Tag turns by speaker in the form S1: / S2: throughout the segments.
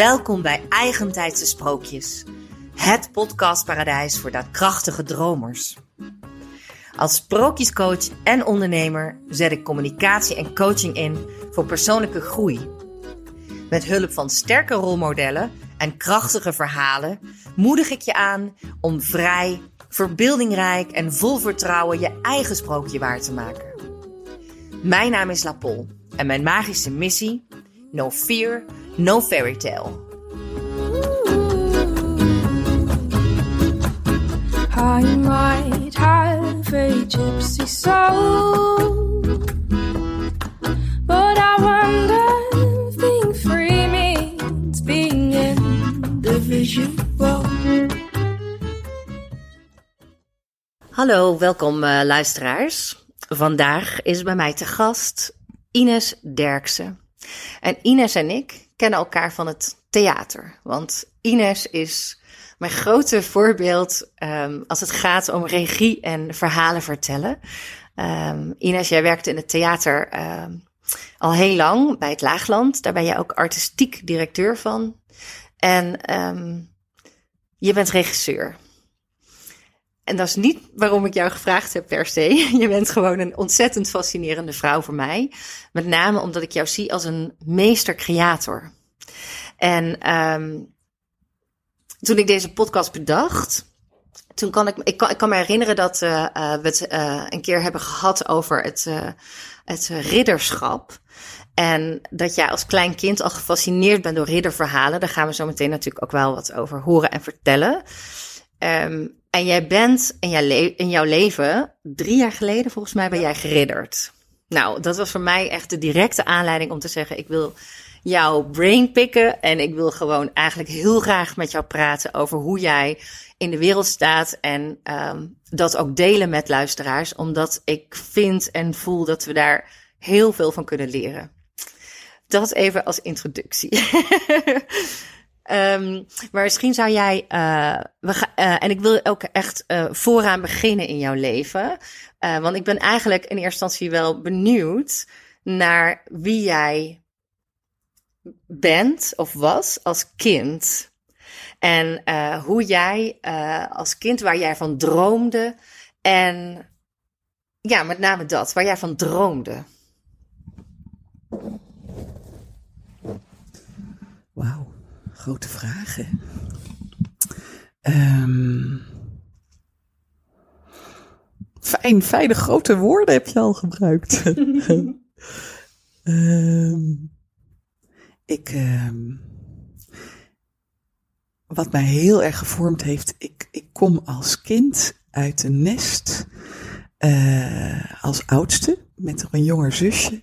S1: Welkom bij Eigentijdse Sprookjes, het podcastparadijs voor daadkrachtige dromers. Als sprookjescoach en ondernemer zet ik communicatie en coaching in voor persoonlijke groei. Met hulp van sterke rolmodellen en krachtige verhalen moedig ik je aan om vrij, verbeeldingrijk en vol vertrouwen je eigen sprookje waar te maken. Mijn naam is Lapol en mijn magische missie: No Fear, No Fairy Tale.
S2: I might have a gypsy soul, but I wonder if being free means being individual.
S1: Hallo, welkom uh, luisteraars. Vandaag is bij mij te gast Ines Derksen. En Ines en ik kennen elkaar van het theater. Want Ines is mijn grote voorbeeld um, als het gaat om regie en verhalen vertellen. Um, Ines, jij werkt in het theater um, al heel lang bij het Laagland. Daar ben jij ook artistiek directeur van. En je bent regisseur. En dat is niet waarom ik jou gevraagd heb per se. Je bent gewoon een ontzettend fascinerende vrouw voor mij. Met name omdat ik jou zie als een meester-creator. En um, toen ik deze podcast bedacht, toen kan ik, ik kan, ik kan me herinneren dat uh, uh, we het uh, een keer hebben gehad over het, het ridderschap. En dat jij als klein kind al gefascineerd bent door ridderverhalen. Daar gaan we zo meteen natuurlijk ook wel wat over horen en vertellen. Um, en jij bent in, jouw in jouw leven, drie jaar geleden volgens mij, ben jij geridderd. Nou, dat was voor mij echt de directe aanleiding om te zeggen: ik wil jouw brain pikken. En ik wil gewoon eigenlijk heel graag met jou praten over hoe jij in de wereld staat. En um, dat ook delen met luisteraars. Omdat ik vind en voel dat we daar heel veel van kunnen leren. Dat even als introductie. Um, maar misschien zou jij, uh, we uh, en ik wil ook echt uh, vooraan beginnen in jouw leven. want ik ben eigenlijk in eerste instantie wel benieuwd naar wie jij bent of was als kind. En hoe jij als kind, waar jij van droomde. En ja, met name dat, waar jij van droomde.
S3: Wauw grote vragen. Um, fijn, fijne grote woorden heb je al gebruikt. um, ik, um, wat mij heel erg gevormd heeft, ik, ik kom als kind uit een nest uh, als oudste met een jonger zusje.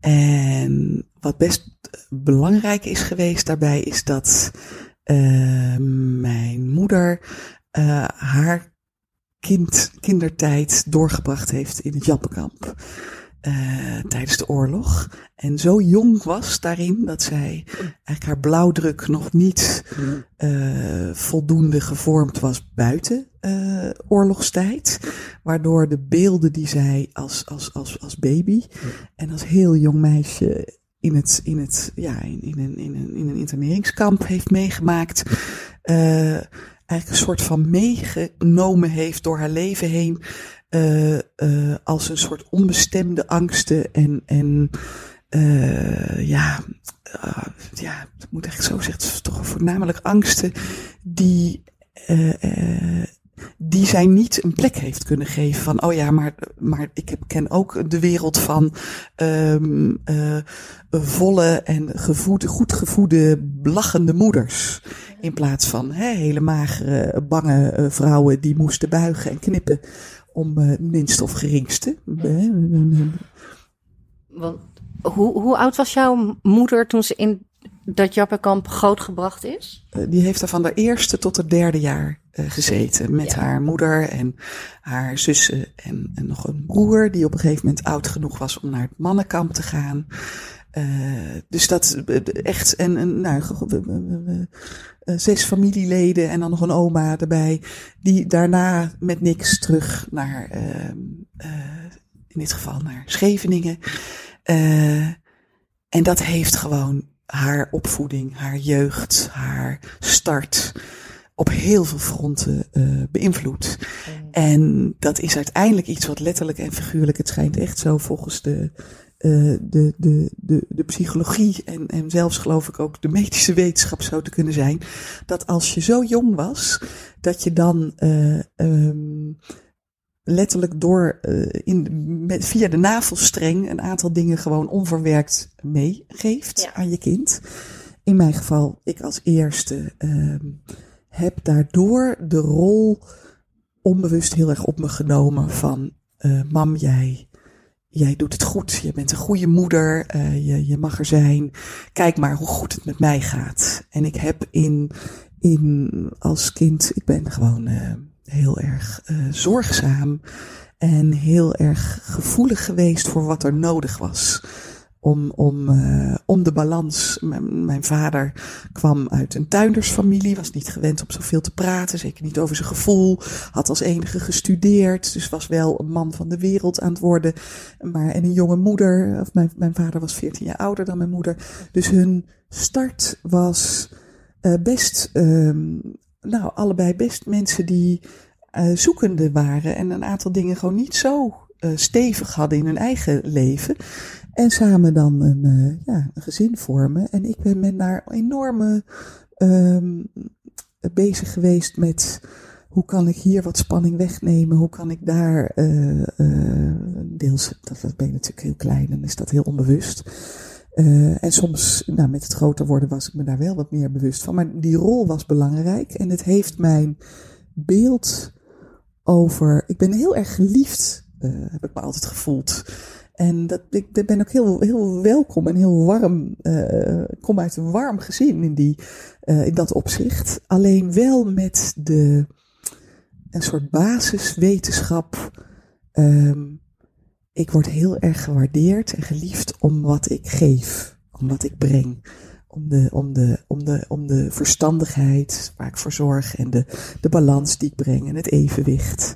S3: En wat best belangrijk is geweest daarbij is dat uh, mijn moeder uh, haar kind, kindertijd doorgebracht heeft in het Jappenkamp. Uh, tijdens de oorlog. En zo jong was daarin dat zij eigenlijk haar blauwdruk nog niet uh, voldoende gevormd was buiten uh, oorlogstijd. Waardoor de beelden die zij als, als, als, als baby en als heel jong meisje in het, in het, ja, in, in, een, in, een, in een interneringskamp heeft meegemaakt. Uh, eigenlijk een soort van meegenomen heeft door haar leven heen. Uh, uh, als een soort onbestemde angsten en, en ja, ja, het moet echt zo zeggen, toch voornamelijk angsten die die zij niet een plek heeft kunnen geven van, oh ja, maar, maar ik ken ook de wereld van um, uh, volle en gevoede, goed gevoede, lachende moeders. In plaats van hè, hele magere, bange uh, vrouwen die moesten buigen en knippen om uh, minst of geringste.
S1: Want, hoe, hoe oud was jouw moeder toen ze in dat Jappenkamp grootgebracht is?
S3: die heeft er van de eerste tot het derde jaar gezeten. Met ja. haar moeder en haar zussen en, en, nog een broer. Die op een gegeven moment oud genoeg was om naar het mannenkamp te gaan. Uh, dus dat echt. En, en nou, zes familieleden en dan nog een oma erbij. Die daarna met niks terug naar. in dit geval naar Scheveningen. en dat heeft gewoon haar opvoeding, haar jeugd, haar start op heel veel fronten uh, beïnvloed. En dat is uiteindelijk iets wat letterlijk en figuurlijk, het schijnt echt zo volgens de, uh, de, de, de, de psychologie en, en zelfs geloof ik ook de medische wetenschap zou te kunnen zijn, dat als je zo jong was, dat je dan uh, um, letterlijk door uh, in, met, via de navelstreng een aantal dingen gewoon onverwerkt meegeeft ja. aan je kind. In mijn geval, ik als eerste uh, heb daardoor de rol onbewust heel erg op me genomen van uh, mam, jij, jij doet het goed. Je bent een goede moeder. Uh, je, je mag er zijn. Kijk maar hoe goed het met mij gaat. En ik heb in, in als kind, ik ben gewoon uh, heel erg zorgzaam en heel erg gevoelig geweest voor wat er nodig was. Om, om, uh, om de balans. Mijn, vader kwam uit een tuindersfamilie, was niet gewend om zoveel te praten, zeker niet over zijn gevoel. Had als enige gestudeerd, dus was wel een man van de wereld aan het worden. Maar, en een jonge moeder, of mijn, mijn vader was 14 jaar ouder dan mijn moeder. Dus hun start was uh, best um, nou, allebei best mensen die uh, zoekende waren en een aantal dingen gewoon niet zo stevig hadden in hun eigen leven. En samen dan een, uh, ja, een gezin vormen. En ik ben met daar enorme um, bezig geweest met hoe kan ik hier wat spanning wegnemen? Hoe kan ik daar deels, dat, dat ben ik natuurlijk heel klein en is dat heel onbewust. En soms, nou, met het groter worden was ik me daar wel wat meer bewust van. Maar die rol was belangrijk en het heeft mijn beeld over. Ik ben heel erg geliefd, heb ik me altijd gevoeld. En dat, ik ben ook heel, heel welkom en heel warm. Uh, kom uit een warm gezin in, die, in dat opzicht. Alleen wel met de, een soort basiswetenschap. Um, ik word heel erg gewaardeerd en geliefd om wat ik geef, om wat ik breng. Om de, om de, om de, om de verstandigheid waar ik voor zorg en de, de balans die ik breng en het evenwicht.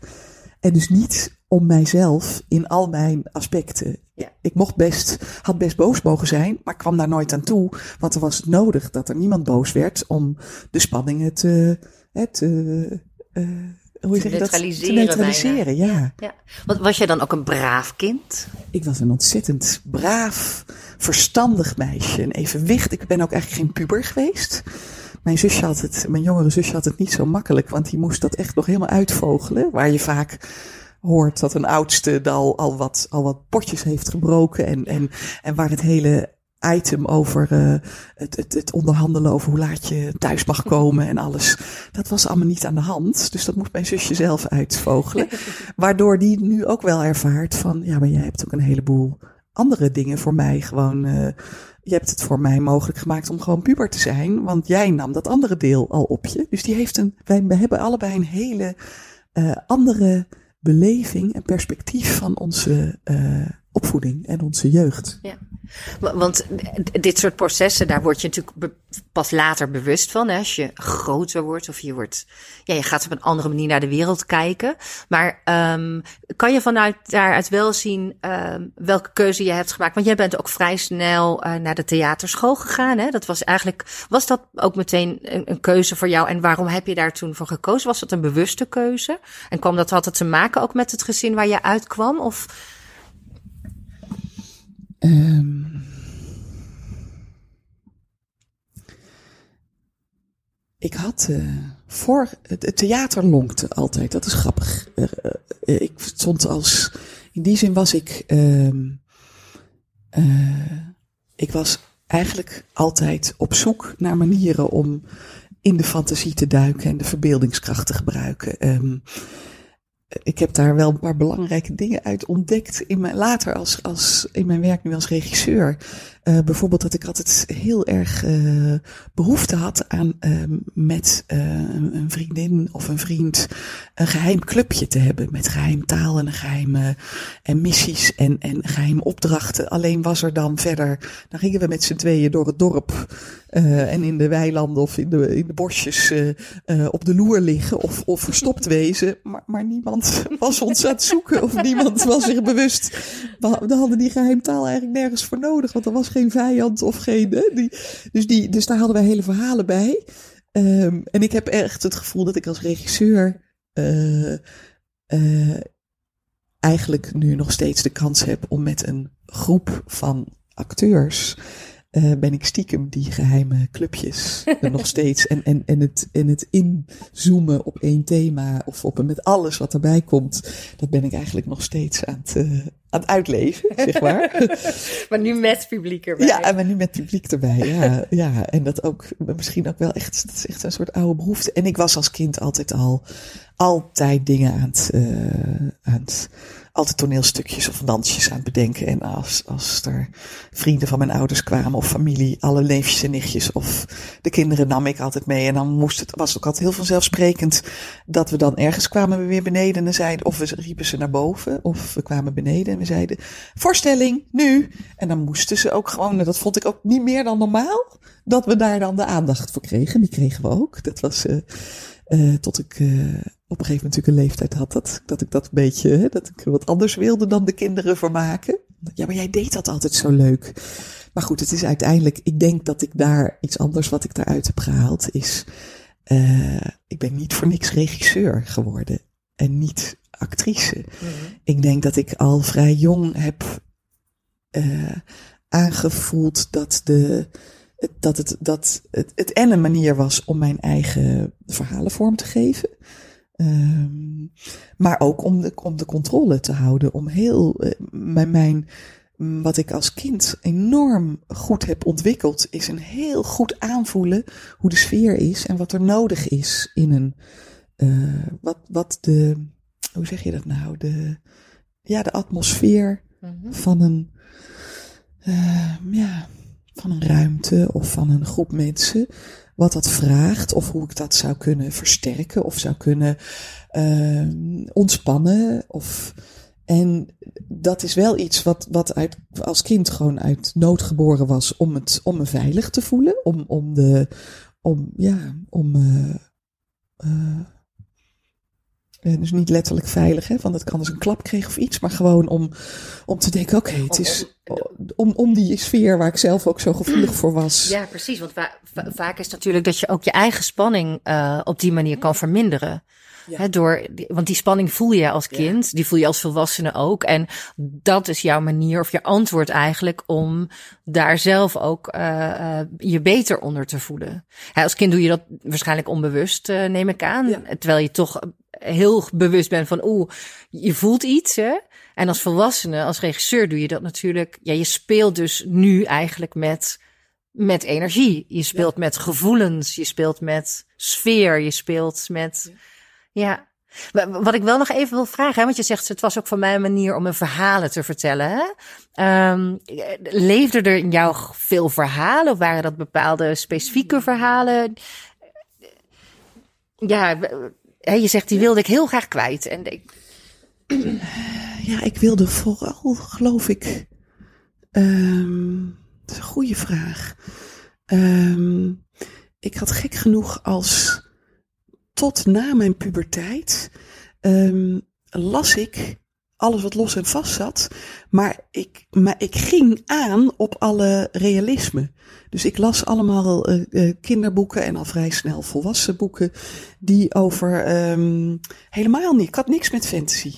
S3: En dus niet om mijzelf in al mijn aspecten. Ja. Ik mocht best, had best boos mogen zijn, maar kwam daar nooit aan toe. Want er was nodig dat er niemand boos werd om de spanningen te, te, uh, hoe
S1: te neutraliseren.
S3: Dat? Te neutraliseren, ja.
S1: ja. ja. Want was jij dan ook een braaf kind?
S3: Ik was een ontzettend braaf, verstandig meisje. Een evenwicht. Ik ben ook eigenlijk geen puber geweest. Mijn zusje had het, mijn jongere zusje had het niet zo makkelijk, want die moest dat echt nog helemaal uitvogelen. Waar je vaak hoort dat een oudste al, al, wat, al wat potjes heeft gebroken en, en, en waar het hele item over uh, het, het, het onderhandelen over hoe laat je thuis mag komen en alles. Dat was allemaal niet aan de hand. Dus dat moest mijn zusje zelf uitvogelen. Waardoor die nu ook wel ervaart van, ja, maar jij hebt ook een heleboel andere dingen voor mij gewoon. Uh, je hebt het voor mij mogelijk gemaakt om gewoon puber te zijn. Want jij nam dat andere deel al op je. Dus die heeft een, wij hebben allebei een hele uh, andere beleving en perspectief van onze uh, opvoeding en onze jeugd.
S1: Ja. Want dit soort processen, daar word je natuurlijk pas later bewust van. Hè? Als je groter wordt of je wordt, ja, je gaat op een andere manier naar de wereld kijken. Maar um, kan je vanuit daaruit wel zien um, welke keuze je hebt gemaakt? Want jij bent ook vrij snel uh, naar de theaterschool gegaan. Hè? Dat was eigenlijk, was dat ook meteen een, een, keuze voor jou? En waarom heb je daar toen voor gekozen? Was dat een bewuste keuze? En kwam dat altijd te maken ook met het gezin waar je uitkwam? Of
S3: Um, ik had uh, voor het, theater lonkte altijd. Dat is grappig. Uh, uh, ik stond als in die zin was ik. Um, ik was eigenlijk altijd op zoek naar manieren om in de fantasie te duiken en de verbeeldingskracht te gebruiken. Um, ik heb daar wel een paar belangrijke dingen uit ontdekt in mijn, later als, als in mijn werk nu als regisseur. Uh, bijvoorbeeld dat ik altijd heel erg uh, behoefte had aan uh, met een vriendin of een vriend een geheim clubje te hebben. Met geheim taal en geheime en missies en, en geheime opdrachten. Alleen was er dan verder, dan gingen we met z'n tweeën door het dorp en in de weilanden of in de, in de bosjes op de loer liggen of, of verstopt wezen. Maar, maar niemand was ons aan het zoeken of niemand was zich bewust. We, hadden die geheimtaal eigenlijk nergens voor nodig, want er was geen vijand of geen. Die, dus, die, dus daar hadden wij hele verhalen bij. Ehm, en ik heb echt het gevoel dat ik als regisseur eh, eh, eigenlijk nu nog steeds de kans heb om met een groep van acteurs. Eh, ben ik stiekem die geheime clubjes nog steeds. En, en, en, het, en het inzoomen op één thema of op met alles wat erbij komt. Dat ben ik eigenlijk nog steeds aan het, eh, aan het uitleven, zeg maar.
S1: Maar nu met publiek erbij.
S3: Ja, maar nu met publiek erbij. Ja, ja, en dat ook misschien ook wel echt, dat is echt een soort oude behoefte. En ik was als kind altijd al, altijd dingen aan het, eh, aan het altijd toneelstukjes of dansjes aan het bedenken. En als, als er vrienden van mijn ouders kwamen of familie, alle neefjes en nichtjes of de kinderen nam ik altijd mee. En dan moest het, was ook altijd heel vanzelfsprekend dat we dan ergens kwamen we weer beneden en zeiden, of we riepen ze naar boven, of we kwamen beneden en we zeiden, voorstelling, nu. En dan moesten ze ook gewoon, en dat vond ik ook niet meer dan normaal, dat we daar dan de aandacht voor kregen. Die kregen we ook. Dat was, eh, tot ik eh, op een gegeven moment natuurlijk een leeftijd had dat, dat ik dat een beetje, hè, dat ik wat anders wilde dan de kinderen vermaken. Ja, maar jij deed dat altijd zo leuk. Maar goed, het is uiteindelijk, ik denk dat ik daar iets anders wat ik daaruit heb gehaald is, eh, ik ben niet voor niks regisseur geworden en niet actrice. Ik denk dat ik al vrij jong heb eh, aangevoeld dat de dat het, dat het, het en een manier was om mijn eigen verhalen vorm te geven. Ehm, maar ook om de, om de controle te houden. Om heel eh, mijn, mijn, wat ik als kind enorm goed heb ontwikkeld, is een heel goed aanvoelen hoe de sfeer is en wat er nodig is in een. eh, wat, wat de. Hoe zeg je dat nou? De, ja, de atmosfeer
S1: Mhm.
S3: van een. eh, ja, van een ruimte of van een groep mensen. Wat dat vraagt, of hoe ik dat zou kunnen versterken, of zou kunnen eh, ontspannen. Of, en dat is wel iets wat, wat uit, als kind gewoon uit nood geboren was om, het, om me veilig te voelen. Om, om de. Om, ja, om. eh, eh, dus niet letterlijk veilig, hè, want dat kan als een klap kreeg of iets, maar gewoon om, om te denken: oké, het is om, om die sfeer waar ik zelf ook zo gevoelig voor was.
S1: Ja, precies. Want va- va- vaak is het natuurlijk dat je ook je eigen spanning eh, op die manier kan verminderen.
S3: Ja.
S1: Door, want die spanning voel je als kind, die voel je als volwassene ook. En dat is jouw manier of je antwoord eigenlijk om daar zelf ook eh, eh, je beter onder te voelen. Hè, als kind doe je dat waarschijnlijk onbewust, eh, neem ik aan.
S3: Ja.
S1: Terwijl je toch heel bewust bent van, oeh, je voelt iets. Hè? En als volwassene, als regisseur doe je dat natuurlijk. Ja, je speelt dus nu eigenlijk met met energie. Je speelt met gevoelens, je speelt met sfeer, je speelt met. Ja. Wa- Wat ik wel nog even wil vragen, hè, want je zegt het was ook voor mij een manier om een verhalen te vertellen. Hè? Ehm, leefde er in jou veel verhalen of waren dat bepaalde specifieke verhalen? Ja, hè, je zegt die wilde ik heel graag kwijt. En ik,
S3: Ja, ik wilde vooral, geloof ik. ehm, dat is een goede vraag. Ehm, ik had gek genoeg als tot na mijn puberteit ehm, las ik alles wat los en vast zat. Maar ik, maar ik ging aan op alle realisme. Dus ik las allemaal eh, eh, kinderboeken en al vrij snel volwassen boeken. Die over ehm, helemaal niet. Ik had niks met fantasy.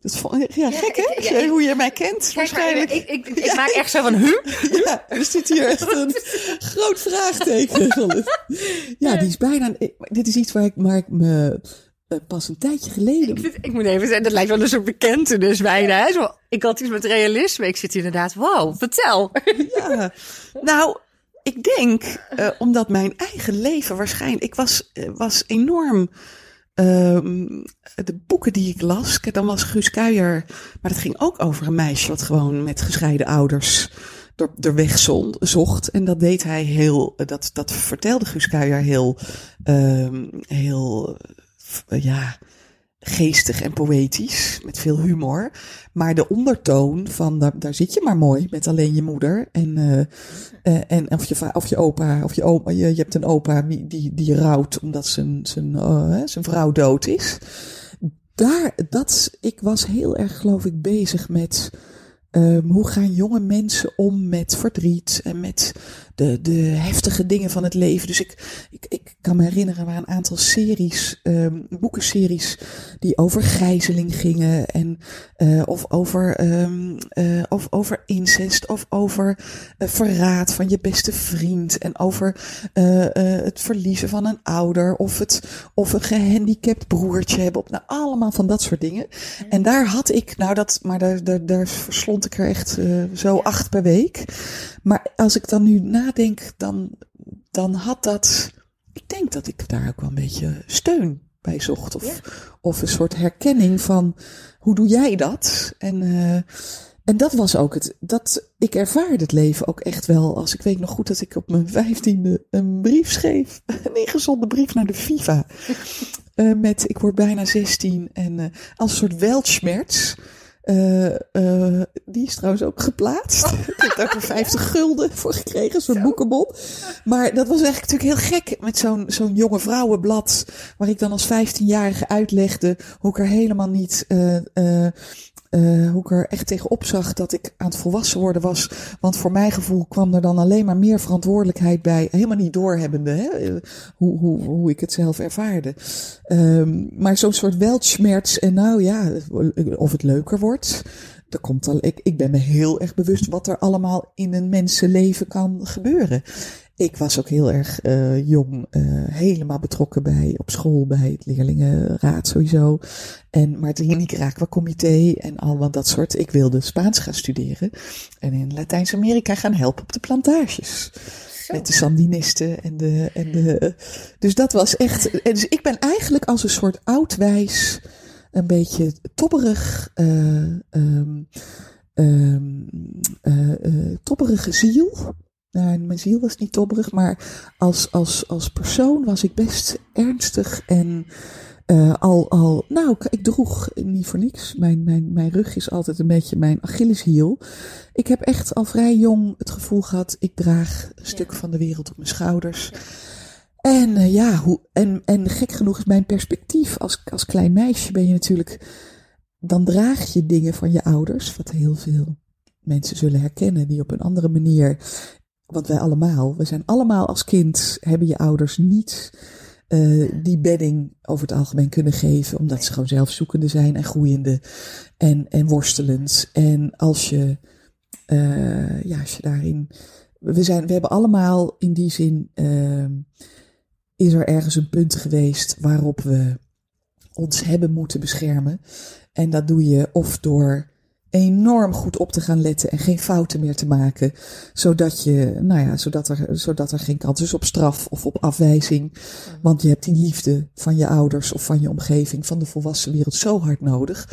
S3: Dat vond, ja, gek hè?
S1: ik- ja, ik-
S3: Hoe je mij kent, waarschijnlijk.
S1: ik, ik, ik, maak echt zo van, huh?
S3: Ja, er zit hier echt een groot vraagteken. Ja, die is bijna. Dit is iets waar ik, waar ik me eh, pas een tijdje geleden.
S1: Ik, vind- ik moet even zeggen, dat lijkt wel een soort bekentenis bijna. Hè? Zo, ik had iets met realisme. Ik zit hier inderdaad, wow, vertel.
S3: Ja. Nou, ik denk, eh, omdat mijn eigen leven waarschijnlijk. Ik was, eh, was enorm. ehm, de boeken die ik las, dan was Guus Kuijer. Maar dat ging ook over een meisje wat gewoon met gescheiden ouders door, door weg zocht. En dat deed hij heel. Dat, dat vertelde Guus Kuijer heel. ehm, heel. Eh, ja geestig en poëtisch, met veel humor. Maar de ondertoon van daar, daar zit je maar mooi met alleen je moeder. En, eh, eh, en of, je, of je opa, of je je, je hebt een opa die, die, die rouwt omdat zijn, zijn, zijn vrouw dood is. daar, dat, ik was heel erg, geloof ik, bezig met ehm, hoe gaan jonge mensen om met verdriet en met de, de heftige dingen van het leven. Dus ik, ik, ik kan me herinneren, er waren een aantal series, um, boekenseries, die over gijzeling gingen. En, uh, of, over, um, uh, of over incest, of over uh, verraad van je beste vriend. En over het verliezen van een ouder, of, het, of een gehandicapt broertje hebben. Op, nou, allemaal van dat soort dingen. En daar had ik, nou dat, maar daar, daar, daar verslond ik er echt zo acht per week. Maar als ik dan nu nadenk, dan, dan had dat. Ik denk dat ik daar ook wel een beetje steun bij zocht. Of, of een soort herkenning van hoe doe jij dat? En, uh, en dat was ook het. Dat, ik ervaarde het leven ook echt wel. Als ik weet nog goed dat ik op mijn vijftiende een brief schreef. Een ingezonden brief naar de FIFA. Uh, met ik word bijna 16 en uh, als een soort weltschmerz. Uh, uh, die is trouwens ook geplaatst. ik heb daar voor 50 gulden voor gekregen, zo'n boekenbon. Maar dat was eigenlijk natuurlijk heel gek met zo'n zo'n jonge vrouwenblad. Waar ik dan als 15-jarige uitlegde hoe ik er helemaal niet uh, uh, hoe ik er echt tegenop zag dat ik aan het volwassen worden was. Want voor mijn gevoel kwam er dan alleen maar meer verantwoordelijkheid bij. Helemaal niet doorhebbende hè, hoe, hoe, hoe ik het zelf ervaarde. Um, maar zo'n soort weltschmerz. En nou ja, of het leuker wordt. Er komt al, ik, ik ben me heel erg bewust wat er allemaal in een mensenleven kan gebeuren. Ik was ook heel erg uh, jong, uh, helemaal betrokken bij op school, bij het leerlingenraad sowieso. En maar het Nicaragua-comité en allemaal dat soort. Ik wilde Spaans gaan studeren en in Latijns-Amerika gaan helpen op de plantages. Zo. Met de Sandinisten en de, en de. Dus dat was echt. En dus ik ben eigenlijk als een soort oudwijs, een beetje tobberig. Uh, um, um, tobberige ziel. Nou, mijn ziel was niet tobberig, maar als, als, als persoon was ik best ernstig en uh, al, al, nou, ik droeg niet voor niks. Mijn, mijn, mijn rug is altijd een beetje mijn Achilleshiel. Ik heb echt al vrij jong het gevoel gehad, ik draag een stuk van de wereld op mijn schouders. En uh, ja, hoe, en, en gek genoeg is mijn perspectief als, als klein meisje ben je natuurlijk, dan draag je dingen van je ouders, wat heel veel mensen zullen herkennen, die op een andere manier want wij allemaal, we zijn allemaal als kind, hebben je ouders niet uh, die bedding over het algemeen kunnen geven, omdat ze gewoon zelfzoekende zijn en groeiende en, en worstelend. En als je, uh, ja, als je daarin, we zijn, we hebben allemaal in die zin, uh, is er ergens een punt geweest waarop we ons hebben moeten beschermen. En dat doe je of door enorm goed op te gaan letten en geen fouten meer te maken. Zodat je, nou ja, zodat er, zodat er geen kans is op straf of op afwijzing. Want je hebt die liefde van je ouders of van je omgeving, van de volwassen wereld zo hard nodig.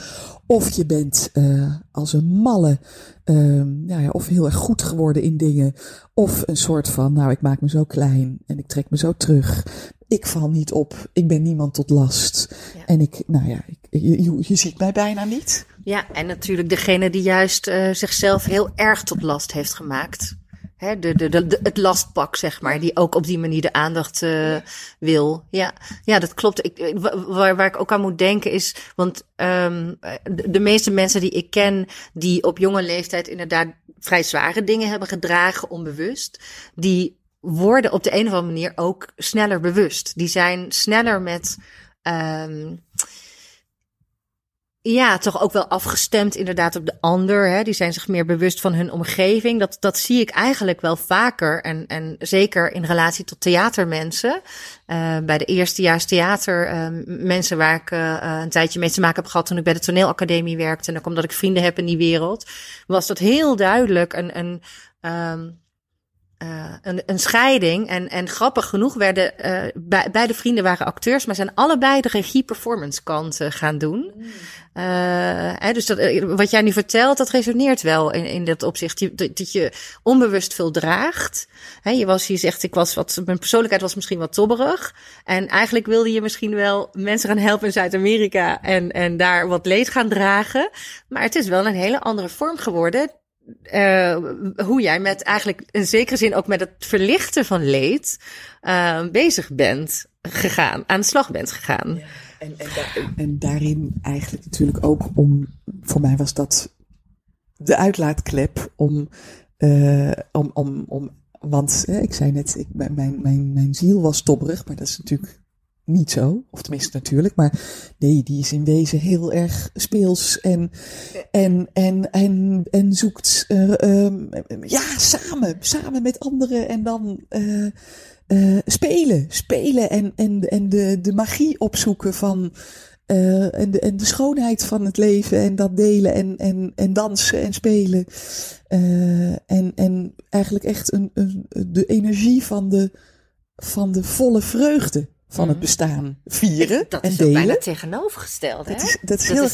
S3: Of je bent uh, als een malle, uh, nou ja, of heel erg goed geworden in dingen. Of een soort van, nou, ik maak me zo klein en ik trek me zo terug. Ik val niet op, ik ben niemand tot last. Ja. En ik, nou ja, ik, je, je ziet mij bijna niet.
S1: Ja, en natuurlijk degene die juist uh, zichzelf heel erg tot last heeft gemaakt. Hè, de, de, de, de, het lastpak, zeg maar, die ook op die manier de aandacht uh, wil. Ja, ja, dat klopt. Ik, waar, waar ik ook aan moet denken is, want um, de, de meeste mensen die ik ken, die op jonge leeftijd inderdaad vrij zware dingen hebben gedragen, onbewust, die worden op de een of andere manier ook sneller bewust. Die zijn sneller met. Um, ja, toch ook wel afgestemd inderdaad op de ander. Hè? Die zijn zich meer bewust van hun omgeving. Dat, dat zie ik eigenlijk wel vaker. En, en zeker in relatie tot theatermensen. Uh, bij de eerstejaars theater uh, mensen waar ik uh, een tijdje mee te maken heb gehad toen ik bij de toneelacademie werkte. En ook omdat ik vrienden heb in die wereld. Was dat heel duidelijk een, een uh, een, een scheiding. En, en grappig genoeg werden uh, bij, beide vrienden waren acteurs, maar zijn allebei de regie-performance kant uh, gaan doen. Mm. hè, dus dat, wat jij nu vertelt, dat resoneert wel in, in dat opzicht. Dat, dat je onbewust veel draagt. Hè, je, was, je zegt, ik was wat, mijn persoonlijkheid was misschien wat tobberig. En eigenlijk wilde je misschien wel mensen gaan helpen in Zuid-Amerika en, en daar wat leed gaan dragen. Maar het is wel een hele andere vorm geworden uh, hoe jij met eigenlijk in zekere zin ook met het verlichten van leed uh, bezig bent gegaan, aan de slag bent gegaan.
S3: En, en, da- en daarin eigenlijk natuurlijk ook om, voor mij was dat de uitlaatklep om, eh, om, om, om want hè, ik zei net, ik, mijn, mijn, mijn, mijn ziel was tobberig, maar dat is natuurlijk niet zo. Of tenminste natuurlijk, maar nee, die is in wezen heel erg speels en, en, en, en, en zoekt, eh, ehm, ja, samen, samen met anderen en dan eh, eh, spelen, spelen en, en, en de, de magie opzoeken van, en, de, en de schoonheid van het leven en dat delen en, en, en dansen en spelen. En, en eigenlijk echt een, een, de energie van de, van de volle vreugde van het bestaan vieren
S1: Mhm. Dat
S3: en
S1: is ook
S3: delen.
S1: bijna tegenovergesteld, hè?
S3: Dat is, dat is heel,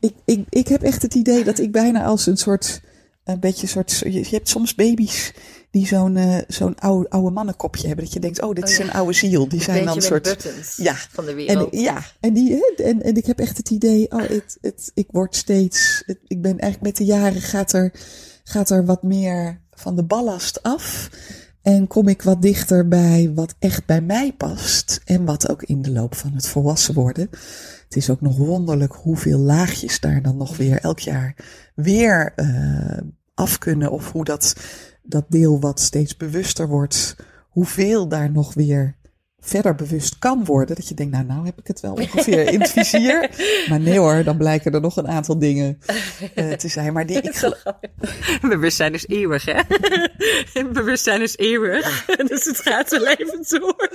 S3: ik, ik, ik heb echt het idee dat ik bijna als een soort, een beetje een soort, je, je hebt soms baby's die zo'n eh, zo'n oude, oude mannenkopje hebben. Dat je denkt, oh, dit is
S1: Oh ja.
S3: een oude ziel. Die zijn dan een soort, ja.
S1: van de
S3: en,
S1: wereld.
S3: ja, en, die, en, en ik heb echt het idee, oh, het, het, ik word steeds, het- ik ben eigenlijk met de jaren gaat er, gaat er wat meer van de ballast af. En kom ik wat dichter bij wat echt bij mij past. En wat ook in de loop van het volwassen worden. Het is ook nog wonderlijk hoeveel laagjes daar dan nog weer elk jaar weer eh, af kunnen. Of hoe dat, dat deel wat steeds bewuster wordt, hoeveel daar nog weer verder bewust kan worden. Dat je denkt, nou, nou heb ik het wel ongeveer in het vizier. Maar nee hoor, dan blijken er nog een aantal dingen eh, te zijn. Maar die, ik,
S1: Bewustzijn is eeuwig, hè? Bewustzijn is eeuwig. dus het gaat zo leven door.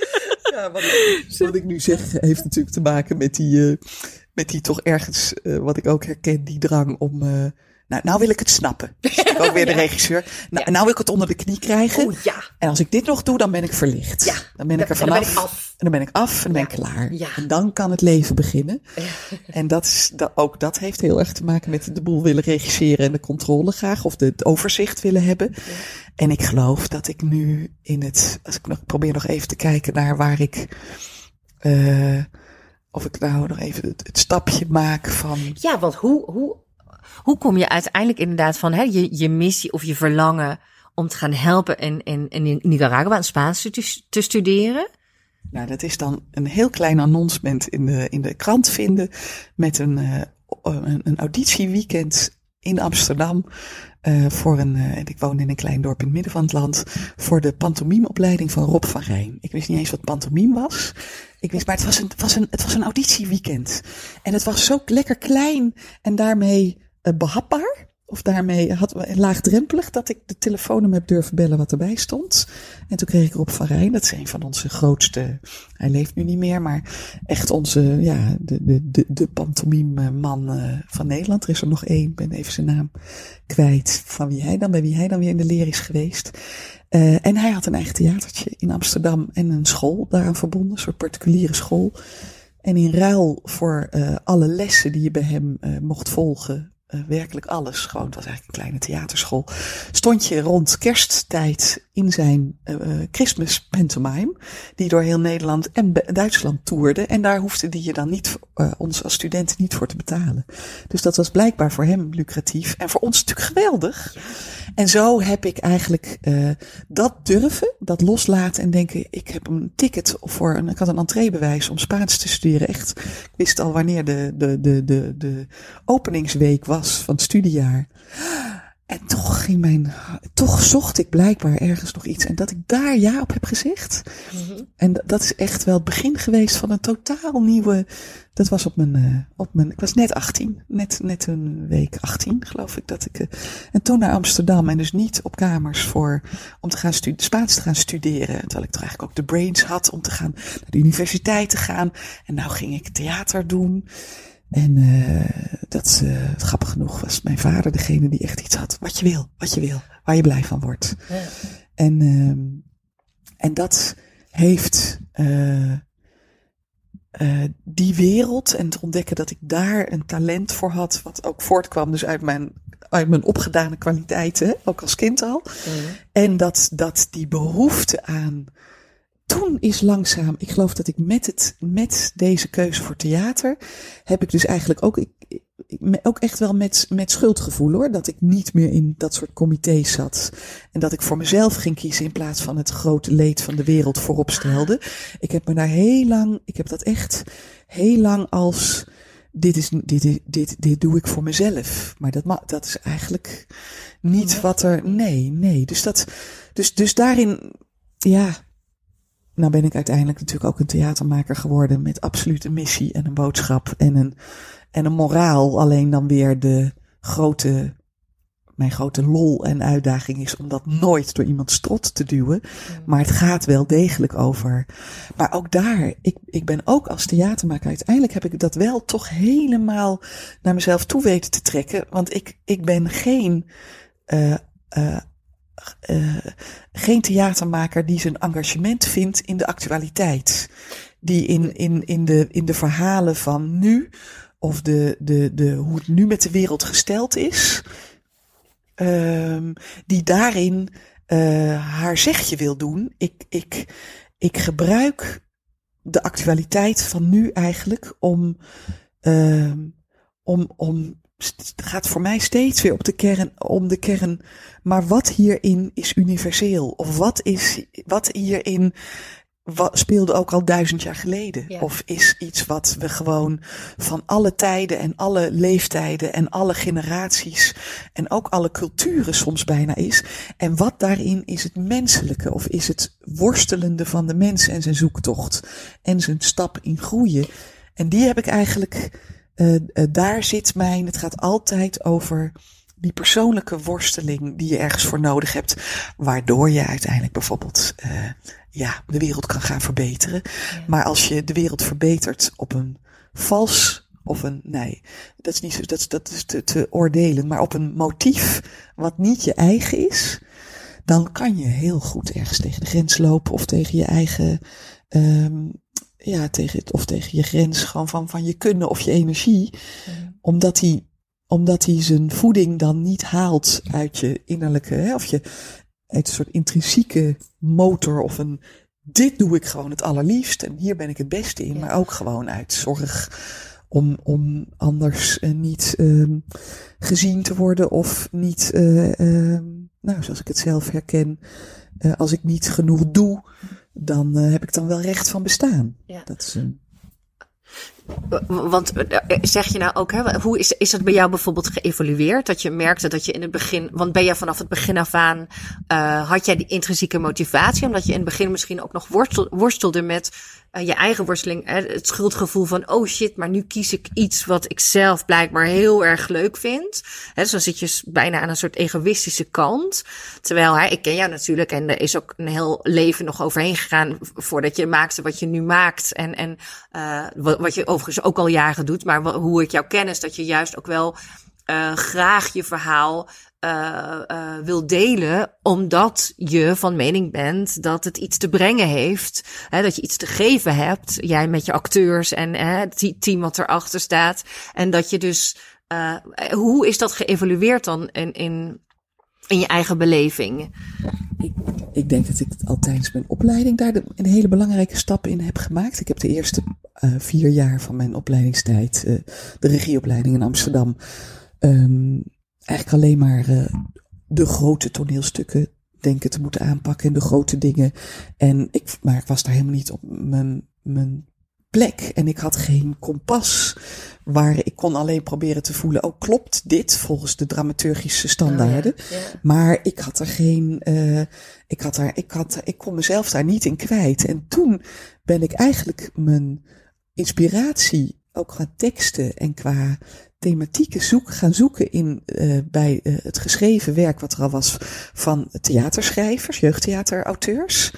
S3: Ja, wat, ik, wat ik nu zeg heeft natuurlijk te maken met die, eh, met die toch ergens, eh, wat ik ook herken, die drang om. Nou, nou wil ik het snappen. Dus ik ook weer de regisseur. Nou,
S1: Ja.
S3: nou wil ik het onder de knie krijgen.
S1: Oh ja.
S3: En als ik dit nog doe, dan ben ik verlicht.
S1: Ja.
S3: Dan ben ik er
S1: Dan- dan ben
S3: vanaf.
S1: ik af.
S3: En dan ben ik af en dan ben ik klaar.
S1: Ja.
S3: En dan kan het leven beginnen. En dat is, dat, ook dat heeft heel erg te maken met de boel willen regisseren en de controle graag. Of de, het overzicht willen hebben. En ik geloof dat ik nu in het, als ik nog probeer nog even te kijken naar waar ik, eh, of ik nou nog even het, het stapje maak van,
S1: Ja, want hoe, hoe, hoe kom je uiteindelijk inderdaad van hè, je, je missie of je verlangen om te gaan helpen in, in, in Nicaragua en Spaans te, te studeren?
S3: nou dat is dan een heel klein announcement in de, in de krant vinden met een, eh, een, auditieweekend in Amsterdam. eh, voor een, eh, ik woon in een klein dorp in het midden van het land, voor de pantomimeopleiding van Rob van Rijn. Ik wist niet eens wat pantomime was. Ik wist, maar het was een, het was een, het was een auditieweekend. En het was zo lekker klein en daarmee behapbaar. Of daarmee had, laagdrempelig dat ik de telefoonnummer heb durven bellen wat erbij stond. En toen kreeg ik Rob van Rijn, dat is een van onze grootste, hij leeft nu niet meer, maar echt onze, ja, de, de, de, de pantomime man eh, van Nederland. Er is er nog één, ik ben even zijn naam kwijt, van wie hij dan, bij wie hij dan weer in de leer is geweest. Eh, en hij had een eigen theatertje in Amsterdam en een school daaraan verbonden, een soort particuliere school. En in ruil voor eh, alle lessen die je bij hem eh, mocht volgen, eh, werkelijk alles, gewoon, het was eigenlijk een kleine theaterschool, stond je rond kersttijd in zijn eh eh, Christmas pantomime, die door heel Nederland en Duitsland toerde. En daar hoefde die je dan niet, eh, ons als studenten niet voor te betalen. Dus dat was blijkbaar voor hem lucratief en voor ons natuurlijk geweldig. En zo heb ik eigenlijk dat durven, dat loslaten en denken, ik heb een ticket voor een, ik had een entreebewijs om Spaans te studeren. Echt, ik wist al wanneer de, de, de, de, de openingsweek was van het studiejaar. En toch ging mijn, toch zocht ik blijkbaar ergens nog iets. En dat ik daar ja op heb gezegd. En dat- is echt wel het begin geweest van een totaal nieuwe. Dat was op mijn, eh, op mijn ik was net 18. Net, net een week 18, geloof ik. Dat ik, eh, en toen naar Amsterdam. En dus niet op kamers voor, om te gaan stu- Spaans te gaan studeren. Terwijl ik toch eigenlijk ook de brains had om te gaan naar de universiteit te gaan. En nou ging ik theater doen. En eh, dat is eh, grappig genoeg was mijn vader degene die echt iets had. Wat je wil, wat je wil, waar je blij van wordt. En, ehm, en dat heeft eh, die wereld en het ontdekken dat ik daar een talent voor had, wat ook voortkwam dus uit mijn, uit mijn opgedane kwaliteiten, ook als kind al. En dat, dat die behoefte aan. Toen is langzaam, ik geloof dat ik met, het, met deze keuze voor theater, heb ik dus eigenlijk ook, ik, ook echt wel met, met schuldgevoel hoor, dat ik niet meer in dat soort comité's zat. En dat ik voor mezelf ging kiezen in plaats van het grote leed van de wereld voorop stelde. Ik heb me daar heel lang, ik heb dat echt heel lang als dit, is, dit, is- dit, dit doe ik voor mezelf. Maar dat, dat is eigenlijk niet wat er. Nee, nee. Dus, dat, dus, dus daarin, ja. Nou ben ik uiteindelijk natuurlijk ook een theatermaker geworden met absoluut een missie en een boodschap en een, en een moraal. Alleen dan weer de grote, mijn grote lol en uitdaging is om dat nooit door iemand strot te duwen. Maar het gaat wel degelijk over. Maar ook daar, ik, ik ben ook als theatermaker, uiteindelijk heb ik dat wel toch helemaal naar mezelf toe weten te trekken. Want ik, ik ben geen, eh, eh, eh, geen theatermaker die zijn engagement vindt in de actualiteit. Die in, in, in, de, in de verhalen van nu, of de, de, de, hoe het nu met de wereld gesteld is, ehm, die daarin eh, haar zegje wil doen. Ik, ik, ik gebruik de actualiteit van nu eigenlijk om, ehm, om, om, gaat voor mij steeds weer op de kern, om de kern, maar wat hierin is universeel? Of wat is, wat hierin wat speelde ook al duizend jaar geleden?
S1: Ja.
S3: Of is iets wat we gewoon van alle tijden en alle leeftijden en alle generaties en ook alle culturen soms bijna is? En wat daarin is het menselijke of is het worstelende van de mens en zijn zoektocht en zijn stap in groeien? En die heb ik eigenlijk, eh, eh, daar zit mijn, het gaat altijd over die persoonlijke worsteling die je ergens voor nodig hebt, waardoor je uiteindelijk bijvoorbeeld eh, ja, de wereld kan gaan verbeteren. Maar als je de wereld verbetert op een vals of een, nee, dat is niet zo, dat, is- dat is te, te oordelen, maar op een motief wat niet je eigen is, dan kan je heel goed ergens tegen de grens lopen of tegen je eigen, ehm, ja, tegen het, of tegen je grens gewoon van, van je kunnen of je energie, omdat hij omdat hij zijn voeding dan niet haalt uit je innerlijke, hè, of je uit een soort intrinsieke motor of een, dit doe ik gewoon het allerliefst en hier ben ik het beste in,
S1: Ja.
S3: maar ook gewoon uit zorg om, om anders eh, niet ehm, gezien te worden of niet, eh, ehm, nou, zoals ik het zelf herken, eh, als ik niet genoeg doe, dan eh, heb ik dan wel recht van bestaan.
S1: Ja.
S3: Dat is een
S1: Want eh, zeg je nou ook, hè, hoe is, is dat bij jou bijvoorbeeld geëvalueerd? Dat je merkte dat je in het begin, want ben je vanaf het begin af aan, eh, had jij die intrinsieke motivatie? Omdat je in het begin misschien ook nog worstel, worstelde met eh, je eigen worsteling, hè, het schuldgevoel van, oh shit, maar nu kies ik iets wat ik zelf blijkbaar heel erg leuk vind. Hè, dan zit je bijna aan een soort egoïstische kant. Terwijl, hè, ik ken jou natuurlijk en er is ook een heel leven nog overheen gegaan voordat je maakte wat je nu maakt. En, en eh, wat, wat je overigens ook al jaren doet, maar hoe ik jou ken is dat je juist ook wel eh, graag je verhaal eh, eh, wil delen, omdat je van mening bent dat het iets te brengen heeft, hè, dat je iets te geven hebt, jij met je acteurs en hè, het te- team wat erachter staat, en dat je dus, hoe is dat geëvalueerd dan in, in, in je eigen beleving?
S3: Ik, ik denk dat ik al tijdens mijn opleiding daar een hele belangrijke stap in heb gemaakt. Ik heb de eerste eh, vier jaar van mijn opleidingstijd, eh, de regieopleiding in Amsterdam, ehm, eigenlijk alleen maar eh, de grote toneelstukken denken te moeten aanpakken en de grote dingen. En ik, maar ik was daar helemaal niet op mijn, mijn plek en ik had geen kompas waar ik kon alleen proberen te voelen, oh klopt dit volgens de dramaturgische standaarden. Maar ik had er geen, eh, ik had daar, ik had, ik kon mezelf daar niet in kwijt. En toen ben ik eigenlijk mijn inspiratie, ook qua teksten en qua thematieken zoek, gaan zoeken in, eh, bij eh, het geschreven werk wat er al was van theaterschrijvers, jeugdtheaterauteurs.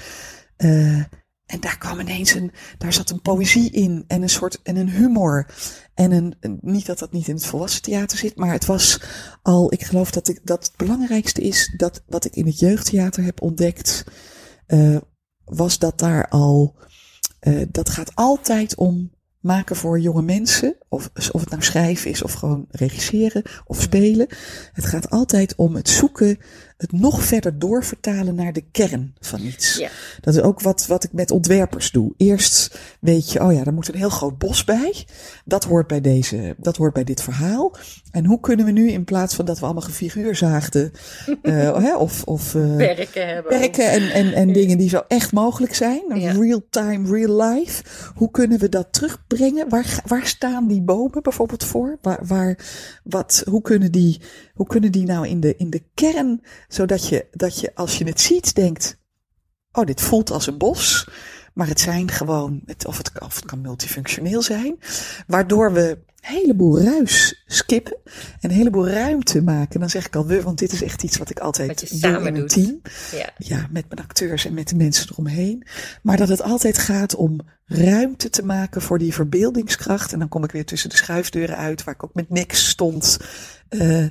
S3: En daar kwam ineens een, daar zat een poëzie in en een soort, en een humor. En een, een- niet dat dat niet in het volwassen theater zit, maar het was al, ik geloof dat ik, dat het belangrijkste is dat wat ik in het jeugdtheater heb ontdekt, eh, was dat daar al, eh, dat gaat altijd om maken voor jonge mensen, of, of het nou schrijven is of gewoon regisseren of spelen. Het gaat altijd om het zoeken het nog verder doorvertalen naar de kern van iets.
S1: Ja.
S3: Dat is ook wat, wat ik met ontwerpers doe. Eerst weet je, oh ja, er moet een heel groot bos bij. Dat hoort bij deze, dat hoort bij dit verhaal. En hoe kunnen we nu in plaats van dat we allemaal gefiguur zaagden, eh, hè, of, of eh,
S1: Werken hebben.
S3: werken en, en, en dingen die zo echt mogelijk zijn.
S1: Ja.
S3: Real time, real life. Hoe kunnen we dat terugbrengen? Waar, waar staan die bomen bijvoorbeeld voor? Waar, waar, wat, hoe, kunnen die, hoe kunnen die nou in de, in de kern, zodat je, dat je als je het ziet denkt, oh dit voelt als een bos. Maar het zijn gewoon, het, of, het, of het kan multifunctioneel zijn. Waardoor we een heleboel ruis skippen. En een heleboel ruimte maken. Dan zeg ik al we, want dit is echt iets wat ik
S1: Wat
S3: altijd doe
S1: samen
S3: in een
S1: doet.
S3: team
S1: Ja.
S3: ja, met mijn acteurs en met de mensen eromheen. Maar dat het altijd gaat om ruimte te maken voor die verbeeldingskracht. En dan kom ik weer tussen de schuifdeuren uit, waar ik ook met niks stond. Eh,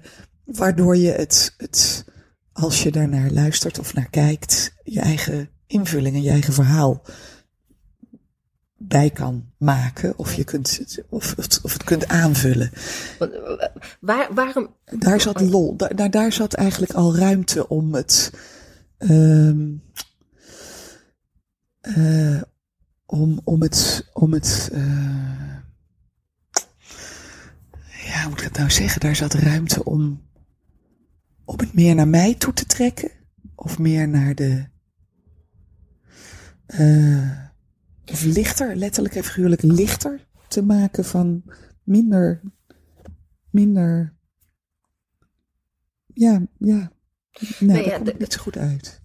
S3: waardoor je het, het, als je daarnaar luistert of naar kijkt, je eigen invulling en je eigen verhaal bij kan maken. Of je kunt, het- of, het- of het kunt aanvullen.
S1: Eh, Waar, waarom?
S3: Daar zat lol, daar, daar, daar zat eigenlijk al ruimte om het. ehm eh, om, om het. Om het eh, ja, hoe moet ik het nou zeggen? Daar zat ruimte om. Om het meer naar mij toe te trekken. Of meer naar de. eh, of lichter, letterlijk en figuurlijk lichter te maken van minder. Minder ja, ja. Nee,
S1: ja,
S3: daar komt niet zo goed uit.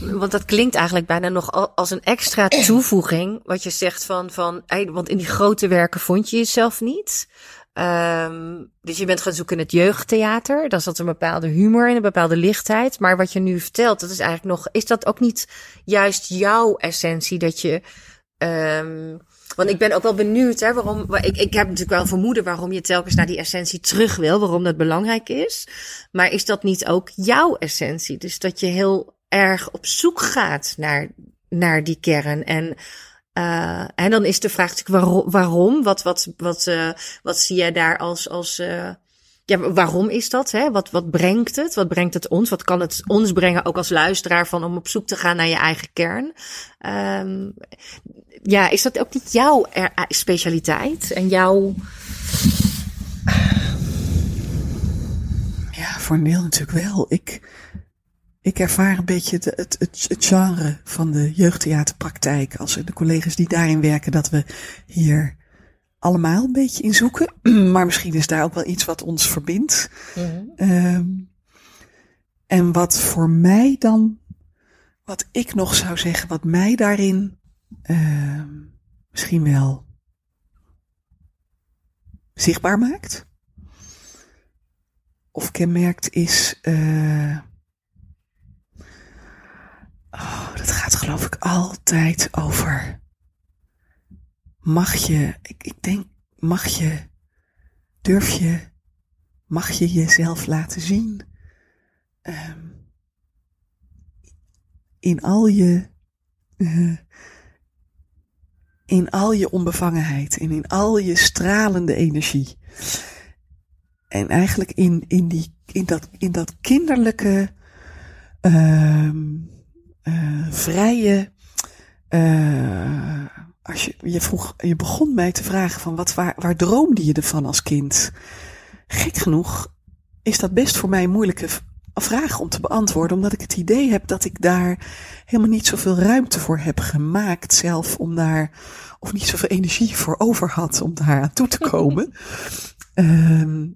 S1: Want dat klinkt eigenlijk bijna nog al- als een extra toevoeging. Wat je zegt van, van want in die grote werken vond je jezelf niet. Ehm, dus je bent gaan zoeken in het jeugdtheater. Daar zat een bepaalde humor in, een bepaalde lichtheid. Maar wat je nu vertelt, dat is eigenlijk nog. Is dat ook niet juist jouw essentie dat je. ehm, want ik ben ook wel benieuwd, hè, waarom. wa- Ik, ik heb natuurlijk wel vermoeden waarom je telkens naar die essentie terug wil, waarom dat belangrijk is. Maar is dat niet ook jouw essentie? Dus dat je heel erg op zoek gaat naar, naar die kern. En, eh, en dan is de vraag natuurlijk waarom? Wat, wat, wat, eh, wat zie jij daar als. als eh, ja, waarom is dat? Hè? Wat, wat brengt het? Wat brengt het ons? Wat kan het ons brengen, ook als luisteraar, van om op zoek te gaan naar je eigen kern? Ehm, ja, is dat ook niet jouw specialiteit en jouw.
S3: Ja, deel natuurlijk wel. Ik, ik ervaar een beetje het, het, het genre van de jeugdtheaterpraktijk. Als de collega's die daarin werken, dat we hier allemaal een beetje in zoeken. Maar misschien is daar ook wel iets wat ons verbindt. Ehm, en wat voor mij dan, wat ik nog zou zeggen, wat mij daarin ehm, misschien wel zichtbaar maakt. Of kenmerkt is. eh oh, dat gaat geloof ik altijd over. Mag je, ik, ik denk, mag je, durf je, mag je jezelf laten zien? Ehm, in al je, eh, in al je onbevangenheid en in al je stralende energie. En eigenlijk in, in, die, in, dat, in dat kinderlijke, ehm, eh, vrije. eh, als je, je, vroeg, je begon mij te vragen van wat, waar, waar droomde je ervan als kind? Gek genoeg is dat best voor mij een moeilijke vraag om te beantwoorden, omdat ik het idee heb dat ik daar helemaal niet zoveel ruimte voor heb gemaakt zelf om daar, of niet zoveel energie voor over had om daar aan toe te komen. Ehm,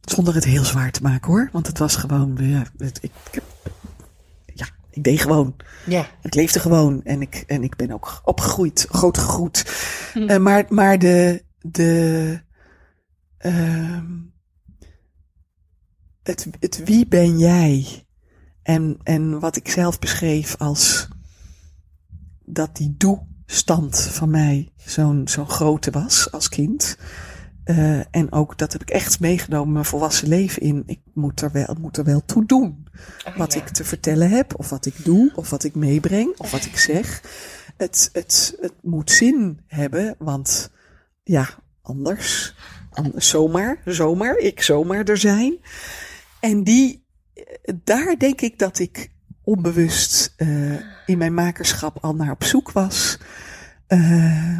S3: zonder het heel zwaar te maken hoor, want het was gewoon, ja, ik, ik heb- ik deed gewoon.
S1: Ja.
S3: Ik leefde gewoon en ik, en ik ben ook opgegroeid, groot gegroeid. Eh, maar, maar de, de, ehm, het, het wie ben jij? En, en wat ik zelf beschreef als dat die doe-stand van mij zo'n zo'n grote was als kind. Eh, en ook dat heb ik echt meegenomen mijn volwassen leven in. Ik moet er wel, moet er wel toe doen. wat
S1: ja.
S3: ik te vertellen heb, of wat ik doe, of wat ik meebreng, of wat ik zeg. Het, het, het moet zin hebben, want ja, anders, anders zomaar, zomaar, ik zomaar er zijn. En die, daar denk ik dat ik onbewust eh, in mijn makerschap al naar op zoek was. Eh,